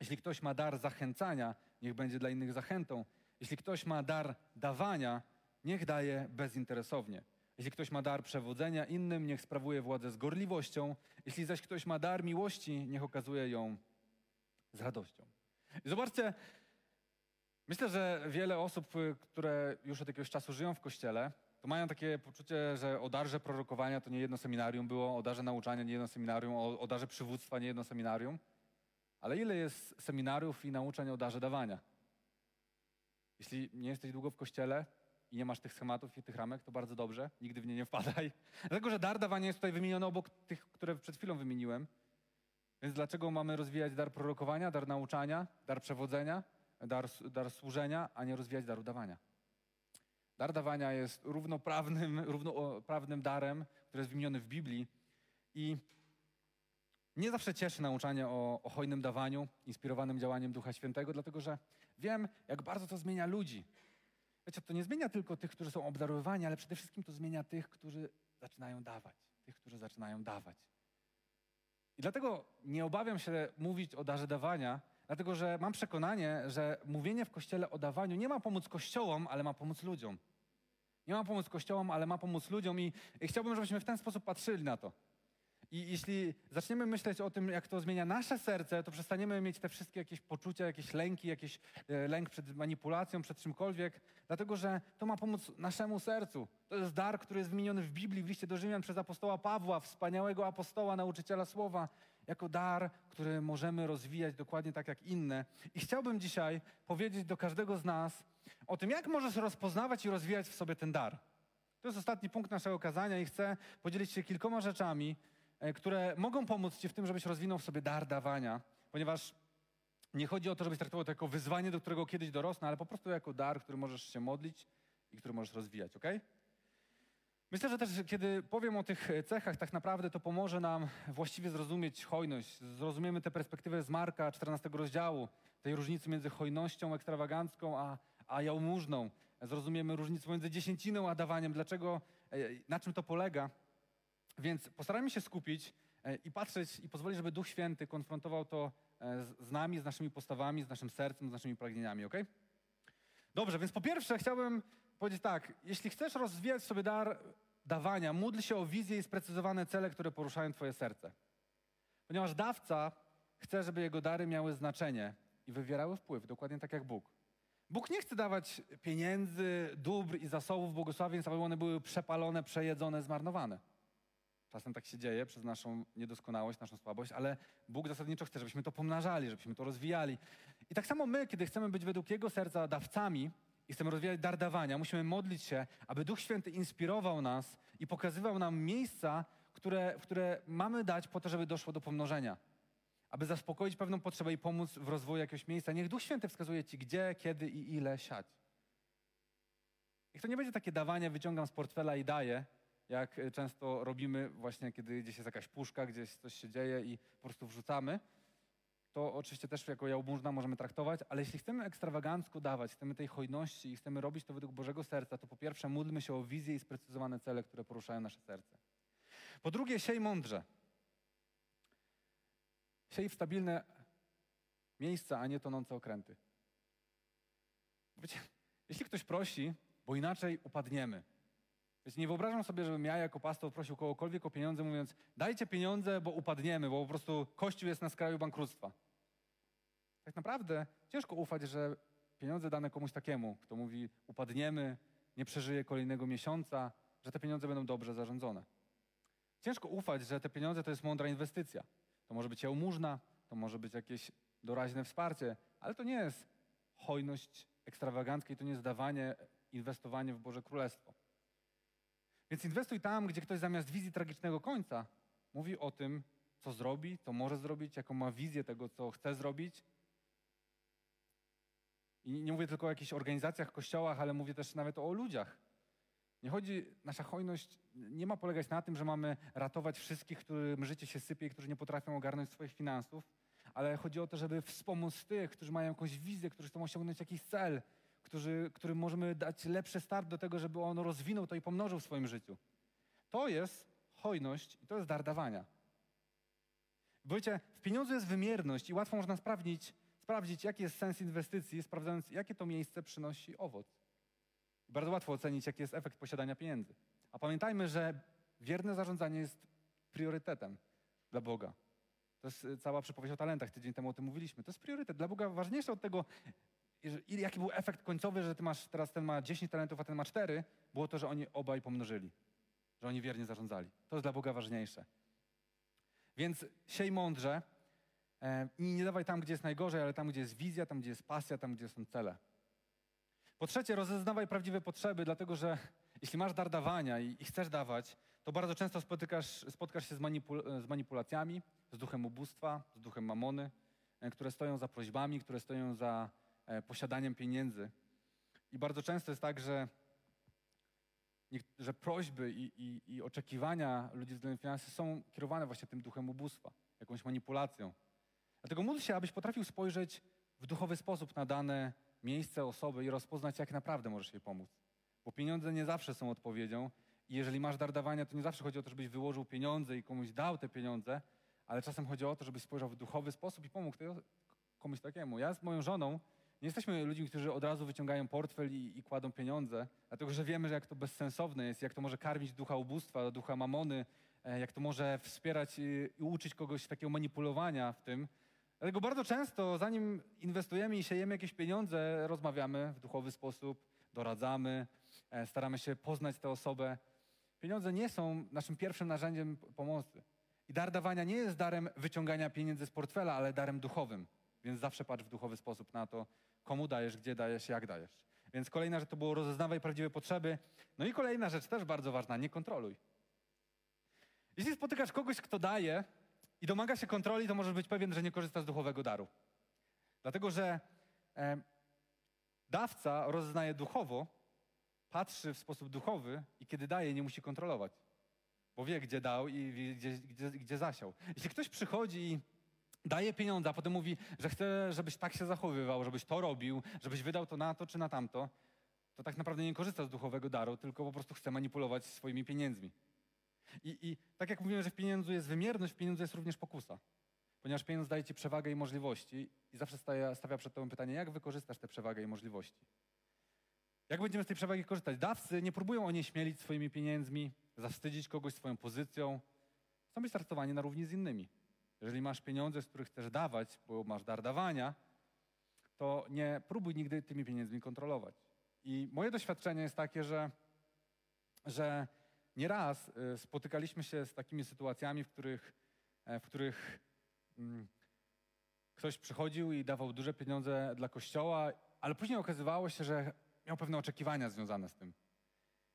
Jeśli ktoś ma dar zachęcania, niech będzie dla innych zachętą. Jeśli ktoś ma dar dawania, niech daje bezinteresownie. Jeśli ktoś ma dar przewodzenia innym, niech sprawuje władzę z gorliwością. Jeśli zaś ktoś ma dar miłości, niech okazuje ją z radością. I zobaczcie, myślę, że wiele osób, y, które już od jakiegoś czasu żyją w kościele, to mają takie poczucie, że o darze prorokowania to nie jedno seminarium było, o darze nauczania nie jedno seminarium, o, o darze przywództwa nie jedno seminarium. Ale ile jest seminariów i nauczeń o darze dawania? Jeśli nie jesteś długo w kościele i nie masz tych schematów i tych ramek, to bardzo dobrze, nigdy w nie nie wpadaj. Dlatego, że dar dawania jest tutaj wymieniony obok tych, które przed chwilą wymieniłem. Więc dlaczego mamy rozwijać dar prorokowania, dar nauczania, dar przewodzenia, dar, dar służenia, a nie rozwijać daru dawania? Dar dawania jest równoprawnym, równoprawnym darem, który jest wymieniony w Biblii. I mnie zawsze cieszy nauczanie o, o hojnym dawaniu, inspirowanym działaniem Ducha Świętego, dlatego że wiem, jak bardzo to zmienia ludzi. Wiecie, to nie zmienia tylko tych, którzy są obdarowywani, ale przede wszystkim to zmienia tych, którzy zaczynają dawać. Tych, którzy zaczynają dawać. I dlatego nie obawiam się mówić o darze dawania, Dlatego, że mam przekonanie, że mówienie w kościele o dawaniu nie ma pomóc kościołom, ale ma pomóc ludziom. Nie ma pomóc kościołom, ale ma pomóc ludziom i, i chciałbym, żebyśmy w ten sposób patrzyli na to. I jeśli zaczniemy myśleć o tym, jak to zmienia nasze serce, to przestaniemy mieć te wszystkie jakieś poczucia, jakieś lęki, jakiś e, lęk przed manipulacją, przed czymkolwiek, dlatego że to ma pomóc naszemu sercu. To jest dar, który jest wymieniony w Biblii, w liście do Rzymian przez apostoła Pawła, wspaniałego apostoła, nauczyciela słowa, jako dar, który możemy rozwijać dokładnie tak jak inne. I chciałbym dzisiaj powiedzieć do każdego z nas o tym, jak możesz rozpoznawać i rozwijać w sobie ten dar. To jest ostatni punkt naszego kazania i chcę podzielić się kilkoma rzeczami, które mogą pomóc Ci w tym, żebyś rozwinął w sobie dar dawania, ponieważ nie chodzi o to, żebyś traktował to jako wyzwanie, do którego kiedyś dorosnę, ale po prostu jako dar, który możesz się modlić i który możesz rozwijać, ok? Myślę, że też kiedy powiem o tych cechach, tak naprawdę to pomoże nam właściwie zrozumieć hojność. Zrozumiemy tę perspektywę z Marka 14 rozdziału, tej różnicy między hojnością ekstrawagancką a, a jałmużną. Zrozumiemy różnicę między dziesięciną a dawaniem, dlaczego, e, na czym to polega. Więc postarajmy się skupić e, i patrzeć i pozwolić, żeby Duch Święty konfrontował to e, z nami, z naszymi postawami, z naszym sercem, z naszymi pragnieniami, ok? Dobrze, więc po pierwsze chciałbym powiedzieć tak, jeśli chcesz rozwijać sobie dar dawania, módl się o wizję i sprecyzowane cele, które poruszają twoje serce. Ponieważ dawca chce, żeby jego dary miały znaczenie i wywierały wpływ, dokładnie tak jak Bóg. Bóg nie chce dawać pieniędzy, dóbr i zasobów błogosławieństw, aby one były przepalone, przejedzone, zmarnowane. Czasem tak się dzieje przez naszą niedoskonałość, naszą słabość, ale Bóg zasadniczo chce, żebyśmy to pomnażali, żebyśmy to rozwijali. I tak samo my, kiedy chcemy być według Jego serca dawcami i chcemy rozwijać dar dawania, musimy modlić się, aby Duch Święty inspirował nas i pokazywał nam miejsca, które, które mamy dać po to, żeby doszło do pomnożenia. Aby zaspokoić pewną potrzebę i pomóc w rozwoju jakiegoś miejsca. Niech Duch Święty wskazuje Ci, gdzie, kiedy i ile siać. Niech to nie będzie takie dawanie, wyciągam z portfela i daję, jak często robimy właśnie, kiedy gdzieś jest jakaś puszka, gdzieś coś się dzieje i po prostu wrzucamy. To oczywiście też jako jałmużna możemy traktować, ale jeśli chcemy ekstrawagancko dawać, chcemy tej hojności i chcemy robić to według Bożego serca, to po pierwsze módlmy się o wizję i sprecyzowane cele, które poruszają nasze serce. Po drugie, siej mądrze. Siej w stabilne miejsca, a nie tonące okręty. Wiecie, jeśli ktoś prosi, bo inaczej upadniemy. Wiecie, nie wyobrażam sobie, żebym ja jako pastor prosił kogokolwiek o pieniądze, mówiąc dajcie pieniądze, bo upadniemy, bo po prostu Kościół jest na skraju bankructwa. Tak naprawdę ciężko ufać, że pieniądze dane komuś takiemu, kto mówi upadniemy, nie przeżyje kolejnego miesiąca, że te pieniądze będą dobrze zarządzone. Ciężko ufać, że te pieniądze to jest mądra inwestycja. To może być jałmużna, to może być jakieś doraźne wsparcie, ale to nie jest hojność ekstrawagancka i to nie jest dawanie, inwestowanie w Boże Królestwo. Więc inwestuj tam, gdzie ktoś zamiast wizji tragicznego końca mówi o tym, co zrobi, co może zrobić, jaką ma wizję tego, co chce zrobić. I nie mówię tylko o jakichś organizacjach, kościołach, ale mówię też nawet o ludziach. Nie chodzi, nasza hojność nie ma polegać na tym, że mamy ratować wszystkich, którym życie się sypie i którzy nie potrafią ogarnąć swoich finansów, ale chodzi o to, żeby wspomóc tych, którzy mają jakąś wizję, którzy chcą osiągnąć jakiś cel, którzy, którym możemy dać lepszy start do tego, żeby on rozwinął to i pomnożył w swoim życiu. To jest hojność i to jest dar dawania. Bo wiecie, w pieniądzu jest wymierność i łatwo można sprawdzić, sprawdzić jaki jest sens inwestycji, sprawdzając, jakie to miejsce przynosi owoc. Bardzo łatwo ocenić, jaki jest efekt posiadania pieniędzy. A pamiętajmy, że wierne zarządzanie jest priorytetem dla Boga. To jest y, cała przypowieść o talentach, tydzień temu o tym mówiliśmy. To jest priorytet. Dla Boga ważniejsze od tego, jaki był efekt końcowy, że ty masz, teraz ten ma 10 talentów, a ten ma 4, było to, że oni obaj pomnożyli. Że oni wiernie zarządzali. To jest dla Boga ważniejsze. Więc siej mądrze e, i nie dawaj tam, gdzie jest najgorzej, ale tam, gdzie jest wizja, tam, gdzie jest pasja, tam, gdzie są cele. Po trzecie, rozeznawaj prawdziwe potrzeby, dlatego że jeśli masz dar dawania i, i chcesz dawać, to bardzo często spotykasz, spotkasz się z, manipul z manipulacjami, z duchem ubóstwa, z duchem mamony, e, które stoją za prośbami, które stoją za e, posiadaniem pieniędzy. I bardzo często jest tak, że, że prośby i, i, i oczekiwania ludzi względem finansów są kierowane właśnie tym duchem ubóstwa, jakąś manipulacją. Dlatego módl się, abyś potrafił spojrzeć w duchowy sposób na dane miejsce, osoby i rozpoznać, jak naprawdę możesz jej pomóc. Bo pieniądze nie zawsze są odpowiedzią i jeżeli masz dar dawania, to nie zawsze chodzi o to, żebyś wyłożył pieniądze i komuś dał te pieniądze, ale czasem chodzi o to, żebyś spojrzał w duchowy sposób i pomógł komuś takiemu. Ja z moją żoną nie jesteśmy ludźmi, którzy od razu wyciągają portfel i, i, kładą pieniądze, dlatego że wiemy, że jak to bezsensowne jest, jak to może karmić ducha ubóstwa, ducha mamony, e, jak to może wspierać i, i uczyć kogoś takiego manipulowania w tym, Dlatego bardzo często, zanim inwestujemy i siejemy jakieś pieniądze, rozmawiamy w duchowy sposób, doradzamy, e, staramy się poznać tę osobę. Pieniądze nie są naszym pierwszym narzędziem pomocy. I dar dawania nie jest darem wyciągania pieniędzy z portfela, ale darem duchowym. Więc zawsze patrz w duchowy sposób na to, komu dajesz, gdzie dajesz, jak dajesz. Więc kolejna rzecz to było rozeznawaj prawdziwe potrzeby. No i kolejna rzecz też bardzo ważna, nie kontroluj. Jeśli spotykasz kogoś, kto daje, i domaga się kontroli, to możesz być pewien, że nie korzysta z duchowego daru. Dlatego, że e, dawca rozznaje duchowo, patrzy w sposób duchowy i kiedy daje, nie musi kontrolować. Bo wie, gdzie dał i wie, gdzie, gdzie, gdzie zasiał. Jeśli ktoś przychodzi i daje pieniądze, a potem mówi, że chce, żebyś tak się zachowywał, żebyś to robił, żebyś wydał to na to czy na tamto, to tak naprawdę nie korzysta z duchowego daru, tylko po prostu chce manipulować swoimi pieniędzmi. I, I tak jak mówiłem, że w pieniądzu jest wymierność, w pieniądzu jest również pokusa. Ponieważ pieniądz daje ci przewagę i możliwości i zawsze stawia, stawia przed tobą pytanie, jak wykorzystasz tę przewagę i możliwości. Jak będziemy z tej przewagi korzystać? Dawcy nie próbują onieśmielić swoimi pieniędzmi, zawstydzić kogoś swoją pozycją. Chcą być traktowani na równi z innymi. Jeżeli masz pieniądze, z których chcesz dawać, bo masz dar dawania, to nie próbuj nigdy tymi pieniędzmi kontrolować. I moje doświadczenie jest takie, że, że Nieraz y, spotykaliśmy się z takimi sytuacjami, w których, e, w których mm, ktoś przychodził i dawał duże pieniądze dla kościoła, ale później okazywało się, że miał pewne oczekiwania związane z tym.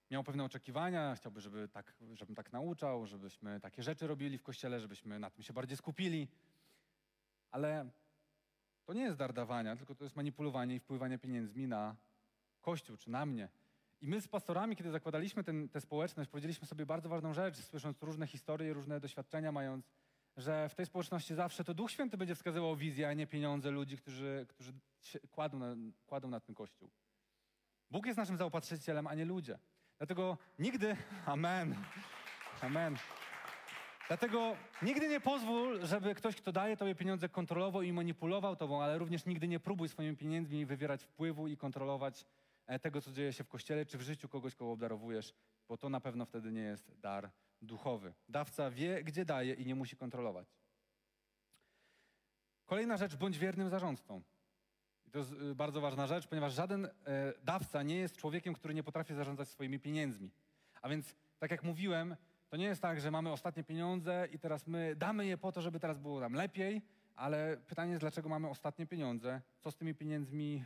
Miał pewne oczekiwania, chciałby, żeby tak, żebym tak nauczał, żebyśmy takie rzeczy robili w kościele, żebyśmy na tym się bardziej skupili. Ale to nie jest dar dawania, tylko to jest manipulowanie i wpływanie pieniędzmi na Kościół czy na mnie. I my z pastorami, kiedy zakładaliśmy ten, tę społeczność, powiedzieliśmy sobie bardzo ważną rzecz, słysząc różne historie, różne doświadczenia, mając, że w tej społeczności zawsze to Duch Święty będzie wskazywał wizję, a nie pieniądze ludzi, którzy, którzy kładą na, kładą na ten Kościół. Bóg jest naszym zaopatrzycielem, a nie ludzie. Dlatego nigdy, amen, amen. Dlatego nigdy nie pozwól, żeby ktoś, kto daje tobie pieniądze, kontrolował i manipulował tobą, ale również nigdy nie próbuj swoimi pieniędzmi wywierać wpływu i kontrolować e, tego, co dzieje się w kościele, czy w życiu kogoś, kogo obdarowujesz, bo to na pewno wtedy nie jest dar duchowy. Dawca wie, gdzie daje i nie musi kontrolować. Kolejna rzecz, bądź wiernym zarządcą. I to jest y, bardzo ważna rzecz, ponieważ żaden e, dawca nie jest człowiekiem, który nie potrafi zarządzać swoimi pieniędzmi. A więc, tak jak mówiłem, to nie jest tak, że mamy ostatnie pieniądze i teraz my damy je po to, żeby teraz było nam lepiej, ale pytanie jest, dlaczego mamy ostatnie pieniądze? Co z tymi pieniędzmi,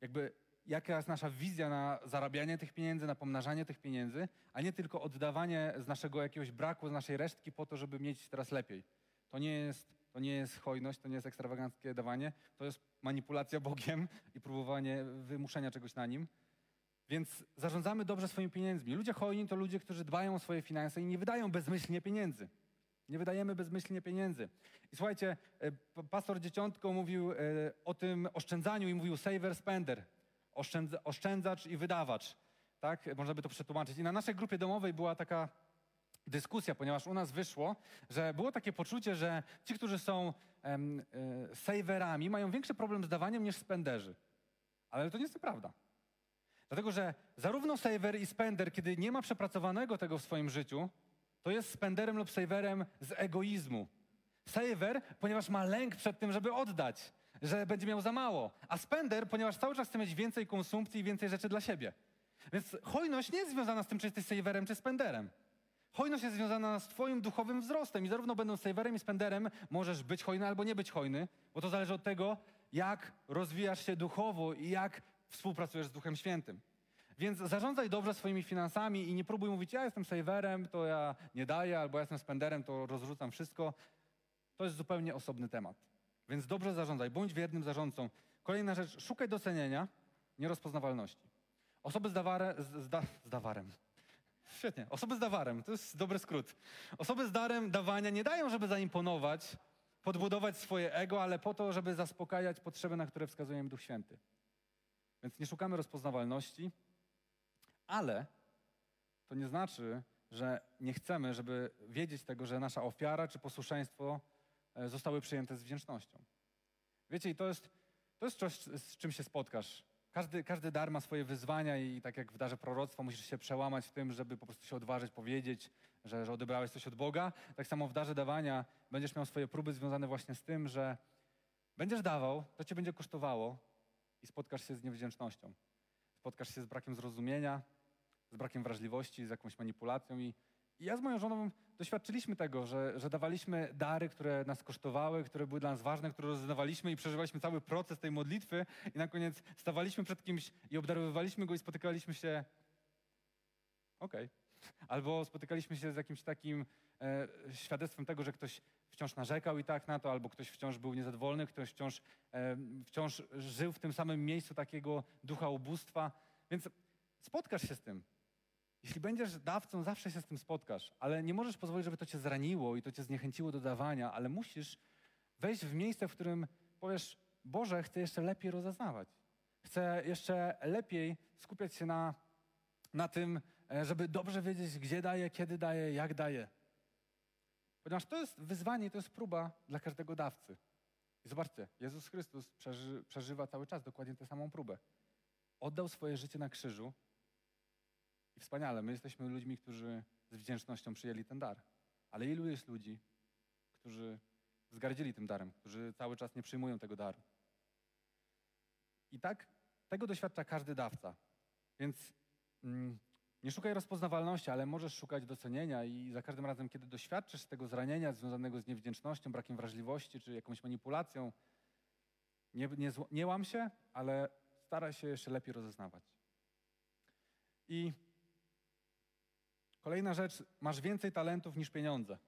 jakby jaka jest nasza wizja na zarabianie tych pieniędzy, na pomnażanie tych pieniędzy, a nie tylko oddawanie z naszego jakiegoś braku, z naszej resztki po to, żeby mieć teraz lepiej. To nie jest, to nie jest hojność, to nie jest ekstrawaganckie dawanie, to jest manipulacja Bogiem i próbowanie wymuszenia czegoś na Nim. Więc zarządzamy dobrze swoimi pieniędzmi. Ludzie hojni to ludzie, którzy dbają o swoje finanse i nie wydają bezmyślnie pieniędzy. Nie wydajemy bezmyślnie pieniędzy. I słuchajcie, e, pastor Dzieciątko mówił e, o tym oszczędzaniu i mówił saver, spender. oszczędzacz i wydawacz. Tak? Można by to przetłumaczyć. I na naszej grupie domowej była taka dyskusja, ponieważ u nas wyszło, że było takie poczucie, że ci, którzy są em, e, saverami, mają większy problem z dawaniem niż spenderzy. Ale to nie jest prawda. Dlatego, że zarówno saver i spender, kiedy nie ma przepracowanego tego w swoim życiu, to jest spenderem lub saverem z egoizmu. Saver, ponieważ ma lęk przed tym, żeby oddać, że będzie miał za mało. A spender, ponieważ cały czas chce mieć więcej konsumpcji i więcej rzeczy dla siebie. Więc hojność nie jest związana z tym, czy jesteś saverem, czy spenderem. Hojność jest związana z Twoim duchowym wzrostem i zarówno będąc saverem i spenderem możesz być hojny albo nie być hojny, bo to zależy od tego, jak rozwijasz się duchowo i jak współpracujesz z Duchem Świętym. Więc zarządzaj dobrze swoimi finansami i nie próbuj mówić, ja jestem saverem, to ja nie daję, albo ja jestem spenderem, to rozrzucam wszystko. To jest zupełnie osobny temat. Więc dobrze zarządzaj, bądź wiernym zarządcą. Kolejna rzecz, szukaj docenienia, nierozpoznawalności. Osoby z, daware, z, da, z dawarem. Świetnie. Osoby z dawarem, to jest dobry skrót. Osoby z darem dawania nie dają, żeby zaimponować, podbudować swoje ego, ale po to, żeby zaspokajać potrzeby, na które wskazuje Duch Święty. Więc nie szukamy rozpoznawalności, ale to nie znaczy, że nie chcemy, żeby wiedzieć tego, że nasza ofiara czy posłuszeństwo e, zostały przyjęte z wdzięcznością. Wiecie, i to jest, to jest coś, z czym się spotkasz. Każdy, każdy dar ma swoje wyzwania i tak jak w darze proroctwa musisz się przełamać w tym, żeby po prostu się odważyć, powiedzieć, że, że odebrałeś coś od Boga. Tak samo w darze dawania będziesz miał swoje próby związane właśnie z tym, że będziesz dawał, to cię będzie kosztowało, i spotkasz się z niewdzięcznością. Spotkasz się z brakiem zrozumienia, z brakiem wrażliwości, z jakąś manipulacją. I, i ja z moją żoną doświadczyliśmy tego, że, że dawaliśmy dary, które nas kosztowały, które były dla nas ważne, które rozdawaliśmy i przeżywaliśmy cały proces tej modlitwy i na koniec stawaliśmy przed kimś i obdarowywaliśmy go i spotykaliśmy się okej. Okay. Albo spotykaliśmy się z jakimś takim e, świadectwem tego, że ktoś wciąż narzekał i tak na to, albo ktoś wciąż był niezadowolony, ktoś wciąż, e, wciąż żył w tym samym miejscu takiego ducha ubóstwa. Więc spotkasz się z tym. Jeśli będziesz dawcą, zawsze się z tym spotkasz, ale nie możesz pozwolić, żeby to cię zraniło i to cię zniechęciło do dawania, ale musisz wejść w miejsce, w którym powiesz, Boże, chcę jeszcze lepiej rozeznawać. Chcę jeszcze lepiej skupiać się na, na tym, e, żeby dobrze wiedzieć, gdzie daję, kiedy daję, jak daję. Ponieważ to jest wyzwanie, to jest próba dla każdego dawcy. I zobaczcie, Jezus Chrystus przeży, przeżywa cały czas dokładnie tę samą próbę. Oddał swoje życie na krzyżu wspaniale, my jesteśmy ludźmi, którzy z wdzięcznością przyjęli ten dar. Ale ilu jest ludzi, którzy zgardzili tym darem, którzy cały czas nie przyjmują tego daru? I tak tego doświadcza każdy dawca. Więc mm, nie szukaj rozpoznawalności, ale możesz szukać docenienia i za każdym razem, kiedy doświadczysz tego zranienia związanego z niewdzięcznością, brakiem wrażliwości czy jakąś manipulacją, Nie, nie, nie łam się, ale staraj się jeszcze lepiej rozeznawać. I kolejna rzecz, masz więcej talentów niż pieniądze.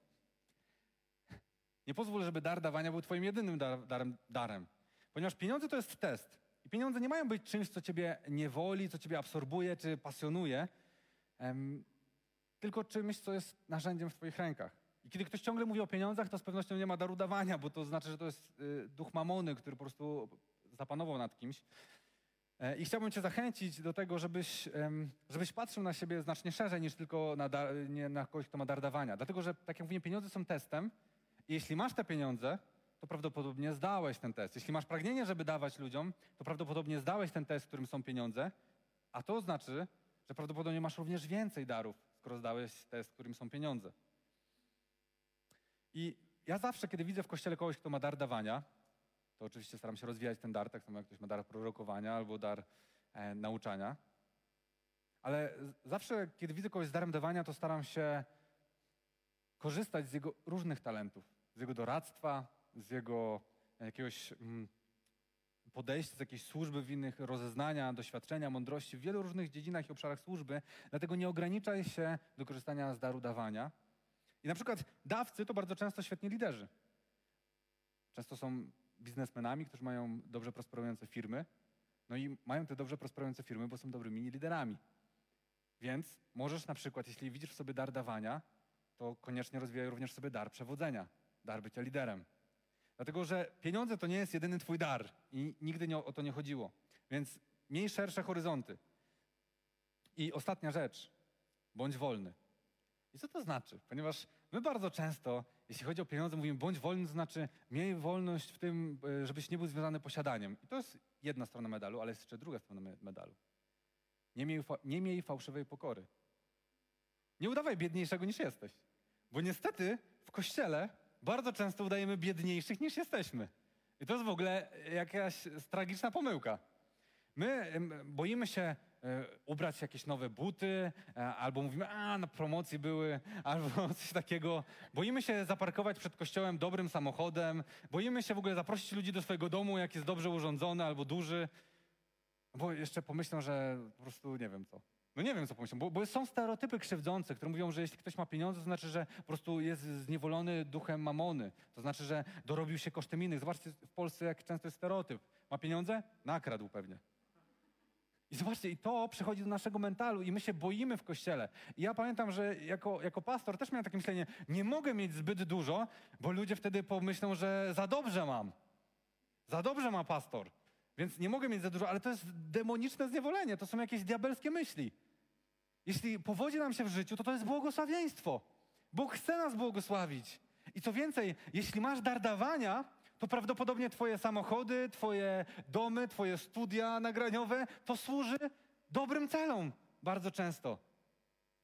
Nie pozwól, żeby dar dawania był twoim jedynym dar, darem, darem. Ponieważ pieniądze to jest test. I pieniądze nie mają być czymś, co ciebie niewoli, co ciebie absorbuje czy pasjonuje, um, tylko czymś, co jest narzędziem w twoich rękach. I kiedy ktoś ciągle mówi o pieniądzach, to z pewnością nie ma daru dawania, bo to znaczy, że to jest y, duch mamony, który po prostu zapanował nad kimś. E, I chciałbym Cię zachęcić do tego, żebyś, żebyś patrzył na siebie znacznie szerzej niż tylko na, nie, na kogoś, kto ma dar dawania. Dlatego, że tak jak mówię, pieniądze są testem i jeśli masz te pieniądze, to prawdopodobnie zdałeś ten test. Jeśli masz pragnienie, żeby dawać ludziom, to prawdopodobnie zdałeś ten test, w którym są pieniądze, a to znaczy, że prawdopodobnie masz również więcej darów, skoro zdałeś test, w którym są pieniądze. I ja zawsze, kiedy widzę w kościele kogoś, kto ma dar dawania, to oczywiście staram się rozwijać ten dar, tak samo jak ktoś ma dar prorokowania albo dar e, nauczania. Ale zawsze, kiedy widzę kogoś z darem dawania, to staram się korzystać z jego różnych talentów, z jego doradztwa, z jego jakiegoś mm, podejścia, z jakiejś służby w innych, rozeznania, doświadczenia, mądrości w wielu różnych dziedzinach i obszarach służby. Dlatego nie ograniczaj się do korzystania z daru dawania. I na przykład dawcy to bardzo często świetni liderzy. Często są biznesmenami, którzy mają dobrze prosperujące firmy. No i mają te dobrze prosperujące firmy, bo są dobrymi liderami. Więc możesz na przykład, jeśli widzisz w sobie dar dawania, to koniecznie rozwijaj również sobie dar przewodzenia, dar bycia liderem. Dlatego, że pieniądze to nie jest jedyny twój dar i nigdy nie, o to nie chodziło. Więc miej szersze horyzonty. I ostatnia rzecz, bądź wolny. I co to znaczy? Ponieważ my bardzo często, jeśli chodzi o pieniądze, mówimy bądź wolny, to znaczy miej wolność w tym, e, żebyś nie był związany posiadaniem. I to jest jedna strona medalu, ale jest jeszcze druga strona medalu. Nie miej, nie miej fałszywej pokory. Nie udawaj biedniejszego niż jesteś. Bo niestety w kościele bardzo często udajemy biedniejszych niż jesteśmy. I to jest w ogóle jakaś tragiczna pomyłka. My boimy się ubrać jakieś nowe buty, e, albo mówimy, a na promocji były, albo coś takiego. Boimy się zaparkować przed kościołem dobrym samochodem, boimy się w ogóle zaprosić ludzi do swojego domu, jak jest dobrze urządzony albo duży, bo jeszcze pomyślą, że po prostu nie wiem co. No nie wiem, co pomyślą, bo, bo, są stereotypy krzywdzące, które mówią, że jeśli ktoś ma pieniądze, to znaczy, że po prostu jest zniewolony duchem mamony. To znaczy, że dorobił się kosztem innych. Zobaczcie w Polsce, jak często jest stereotyp. Ma pieniądze? Nakradł pewnie. I zobaczcie, i to przychodzi do naszego mentalu i my się boimy w kościele. I ja pamiętam, że jako, jako pastor też miałem takie myślenie, nie mogę mieć zbyt dużo, bo ludzie wtedy pomyślą, że za dobrze mam. Za dobrze ma pastor. Więc nie mogę mieć za dużo, ale to jest demoniczne zniewolenie, to są jakieś diabelskie myśli. Jeśli powodzi nam się w życiu, to to jest błogosławieństwo. Bóg chce nas błogosławić. I co więcej, jeśli masz dar dawania, to prawdopodobnie Twoje samochody, Twoje domy, Twoje studia nagraniowe, to służy dobrym celom bardzo często.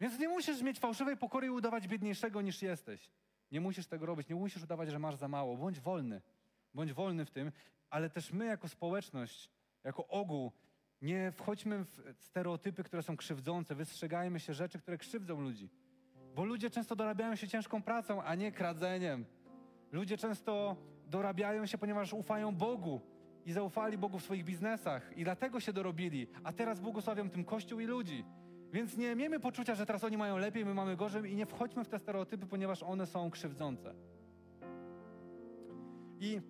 Więc nie musisz mieć fałszywej pokory i udawać biedniejszego niż jesteś. Nie musisz tego robić, nie musisz udawać, że masz za mało. Bądź wolny. Bądź wolny w tym, ale też my jako społeczność, jako ogół, nie wchodźmy w stereotypy, które są krzywdzące. Wystrzegajmy się rzeczy, które krzywdzą ludzi. Bo ludzie często dorabiają się ciężką pracą, a nie kradzeniem. Ludzie często dorabiają się, ponieważ ufają Bogu i zaufali Bogu w swoich biznesach i dlatego się dorobili, a teraz błogosławią tym Kościół i ludzi. Więc nie miejmy poczucia, że teraz oni mają lepiej, my mamy gorzej i nie wchodźmy w te stereotypy, ponieważ one są krzywdzące. I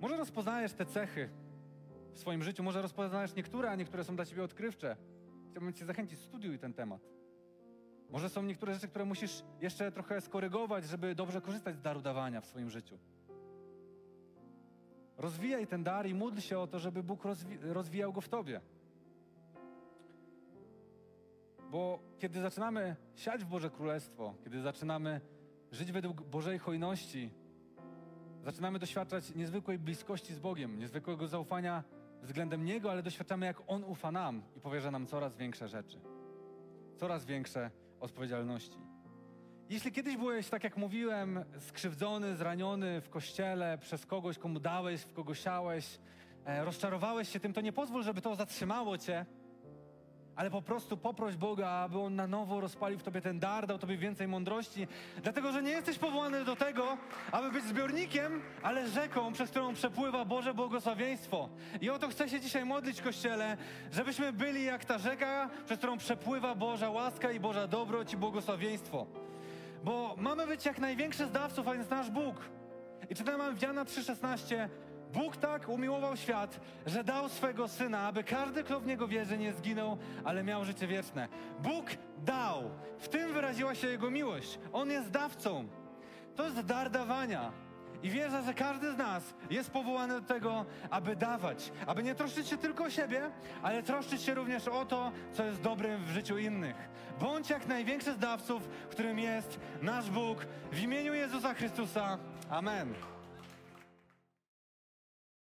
może rozpoznajesz te cechy w swoim życiu, może rozpoznajesz niektóre, a niektóre są dla ciebie odkrywcze. Chciałbym cię zachęcić, studiuj ten temat. Może są niektóre rzeczy, które musisz jeszcze trochę skorygować, żeby dobrze korzystać z daru dawania w swoim życiu. Rozwijaj ten dar i módl się o to, żeby Bóg rozwi rozwijał go w tobie. Bo kiedy zaczynamy siać w Boże Królestwo, kiedy zaczynamy żyć według Bożej hojności, zaczynamy doświadczać niezwykłej bliskości z Bogiem, niezwykłego zaufania względem Niego, ale doświadczamy, jak On ufa nam i powierza nam coraz większe rzeczy. Coraz większe odpowiedzialności. Jeśli kiedyś byłeś, tak jak mówiłem, skrzywdzony, zraniony w kościele przez kogoś, komu dałeś, w kogo siałeś, e, rozczarowałeś się tym, to nie pozwól, żeby to zatrzymało cię, ale po prostu poproś Boga, aby On na nowo rozpalił w tobie ten dar, dał tobie więcej mądrości, dlatego że nie jesteś powołany do tego, aby być zbiornikiem, ale rzeką, przez którą przepływa Boże błogosławieństwo. I o to chcę się dzisiaj modlić, Kościele, żebyśmy byli jak ta rzeka, przez którą przepływa Boża łaska i Boża dobroć i błogosławieństwo. Bo mamy być jak największy z dawców, a więc nasz Bóg. I czytamy w Jana 3,16 Bóg tak umiłował świat, że dał swego Syna, aby każdy, kto w Niego wierzy, nie zginął, ale miał życie wieczne. Bóg dał. W tym wyraziła się Jego miłość. On jest dawcą. To jest dar dawania. I wierzę, że każdy z nas jest powołany do tego, aby dawać, aby nie troszczyć się tylko o siebie, ale troszczyć się również o to, co jest dobrym w życiu innych. Bądź jak największy z dawców, którym jest nasz Bóg. W imieniu Jezusa Chrystusa. Amen.